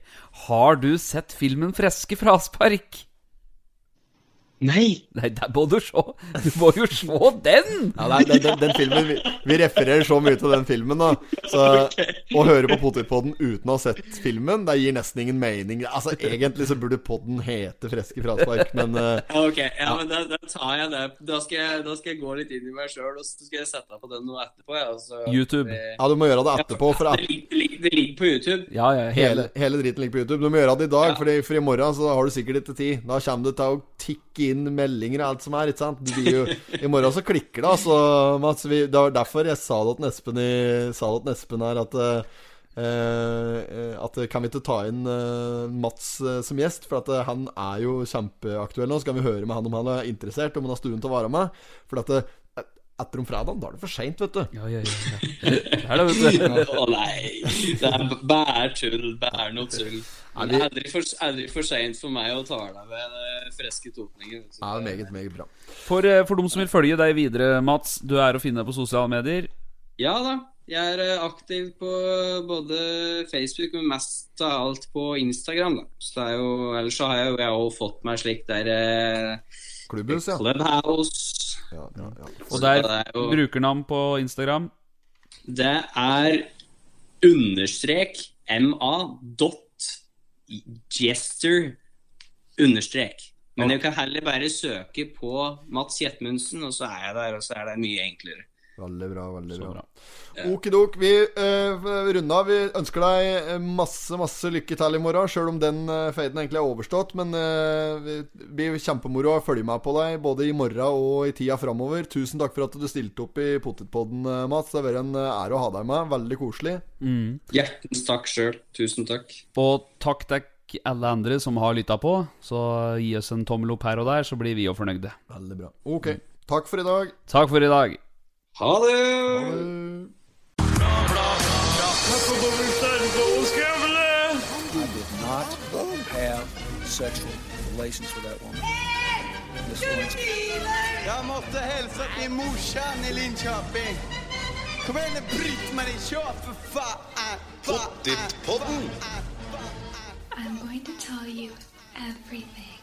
Har du sett filmen 'Freske fraspark'? Nei! Nei, der må du se! Du må jo se den! Ja, nei, den, den, den filmen vi, vi refererer så mye til den filmen, da. Så å høre på Potetpodden uten å ha sett filmen, det gir nesten ingen mening. Altså, Egentlig så burde podden hete Freske fraspark, men uh, Ok, ja, men da, da tar jeg det. Da skal jeg, da skal jeg gå litt inn i meg sjøl, og så skal jeg sette på den noe etterpå. Ja, og så- YouTube. Det, ja, du må gjøre det etterpå. For det, ligger, det, ligger, på YouTube. Ja, ja, hele hele, hele driten ligger på YouTube. Du må gjøre det i dag, Ja. fordi, for i morgen så har du sikkert ikke tid. Da kommer det til å tikke inn meldinger og alt som er. Ikke sant? Jo, I morgen så klikker det, altså. Mats, vi, det var derfor jeg sa det til Espen, Espen her, at eh, eh, At kan vi ikke ta inn eh, Mats eh, som gjest? For at eh, han er jo kjempeaktuell nå. Så kan vi høre med han om han er interessert, om han har stuen til å være med. For at eh, etter om fredagen, da er det for seint, vet du. Ja, ja, ja. Det er det, vet du. Å nei. Det er bare tull. Bare noe tull. Er det er aldri for, aldri for seint for meg å ta deg ved eh, vet du. Ja, meget, meget bra. For, eh, for de som vil følge deg videre, Mats, du er å finne på sosiale medier. Ja da. Jeg er eh, aktiv på både Facebook, men mest av alt på Instagram. da. Så det er jo, Ellers så har jeg jo jeg fått meg slik der Klubbhus, ja. Clubhouse. Ja, ja, ja. Og der er jo- brukernavn på Instagram. Det er understrek ma dot jester understrek. Men jeg kan heller bare søke på Mats Jetmundsen, og så er jeg der, og så er det mye enklere. Veldig bra. veldig bra. bra. Okidok, vi uh, runder av. Vi ønsker deg eh, masse masse lykke til i morgen, sjøl om den uh, feiden egentlig er overstått. Men uh, vi blir kjempemoro å følge med på deg både i morgen og i tida framover. Tusen takk for at du stilte opp i Potetpodden, Mats. Det har vært en ære å ha deg med. Veldig koselig. Hjertens takk sjøl. Tusen takk. Og takk til alle andre som har lytta på. Så gi oss en tommel opp her og der, så blir vi jo fornøyde. Veldig bra. Ok. Takk for i dag. Takk for i dag. Ha det! I did not have sexual relations with that woman. Miss Lewinsky. Jag måste hälsa till morsan i Linköping. Kom igen nu Britt-Marie, kör för fan! Pottitpodden! I'm going to tell you everything.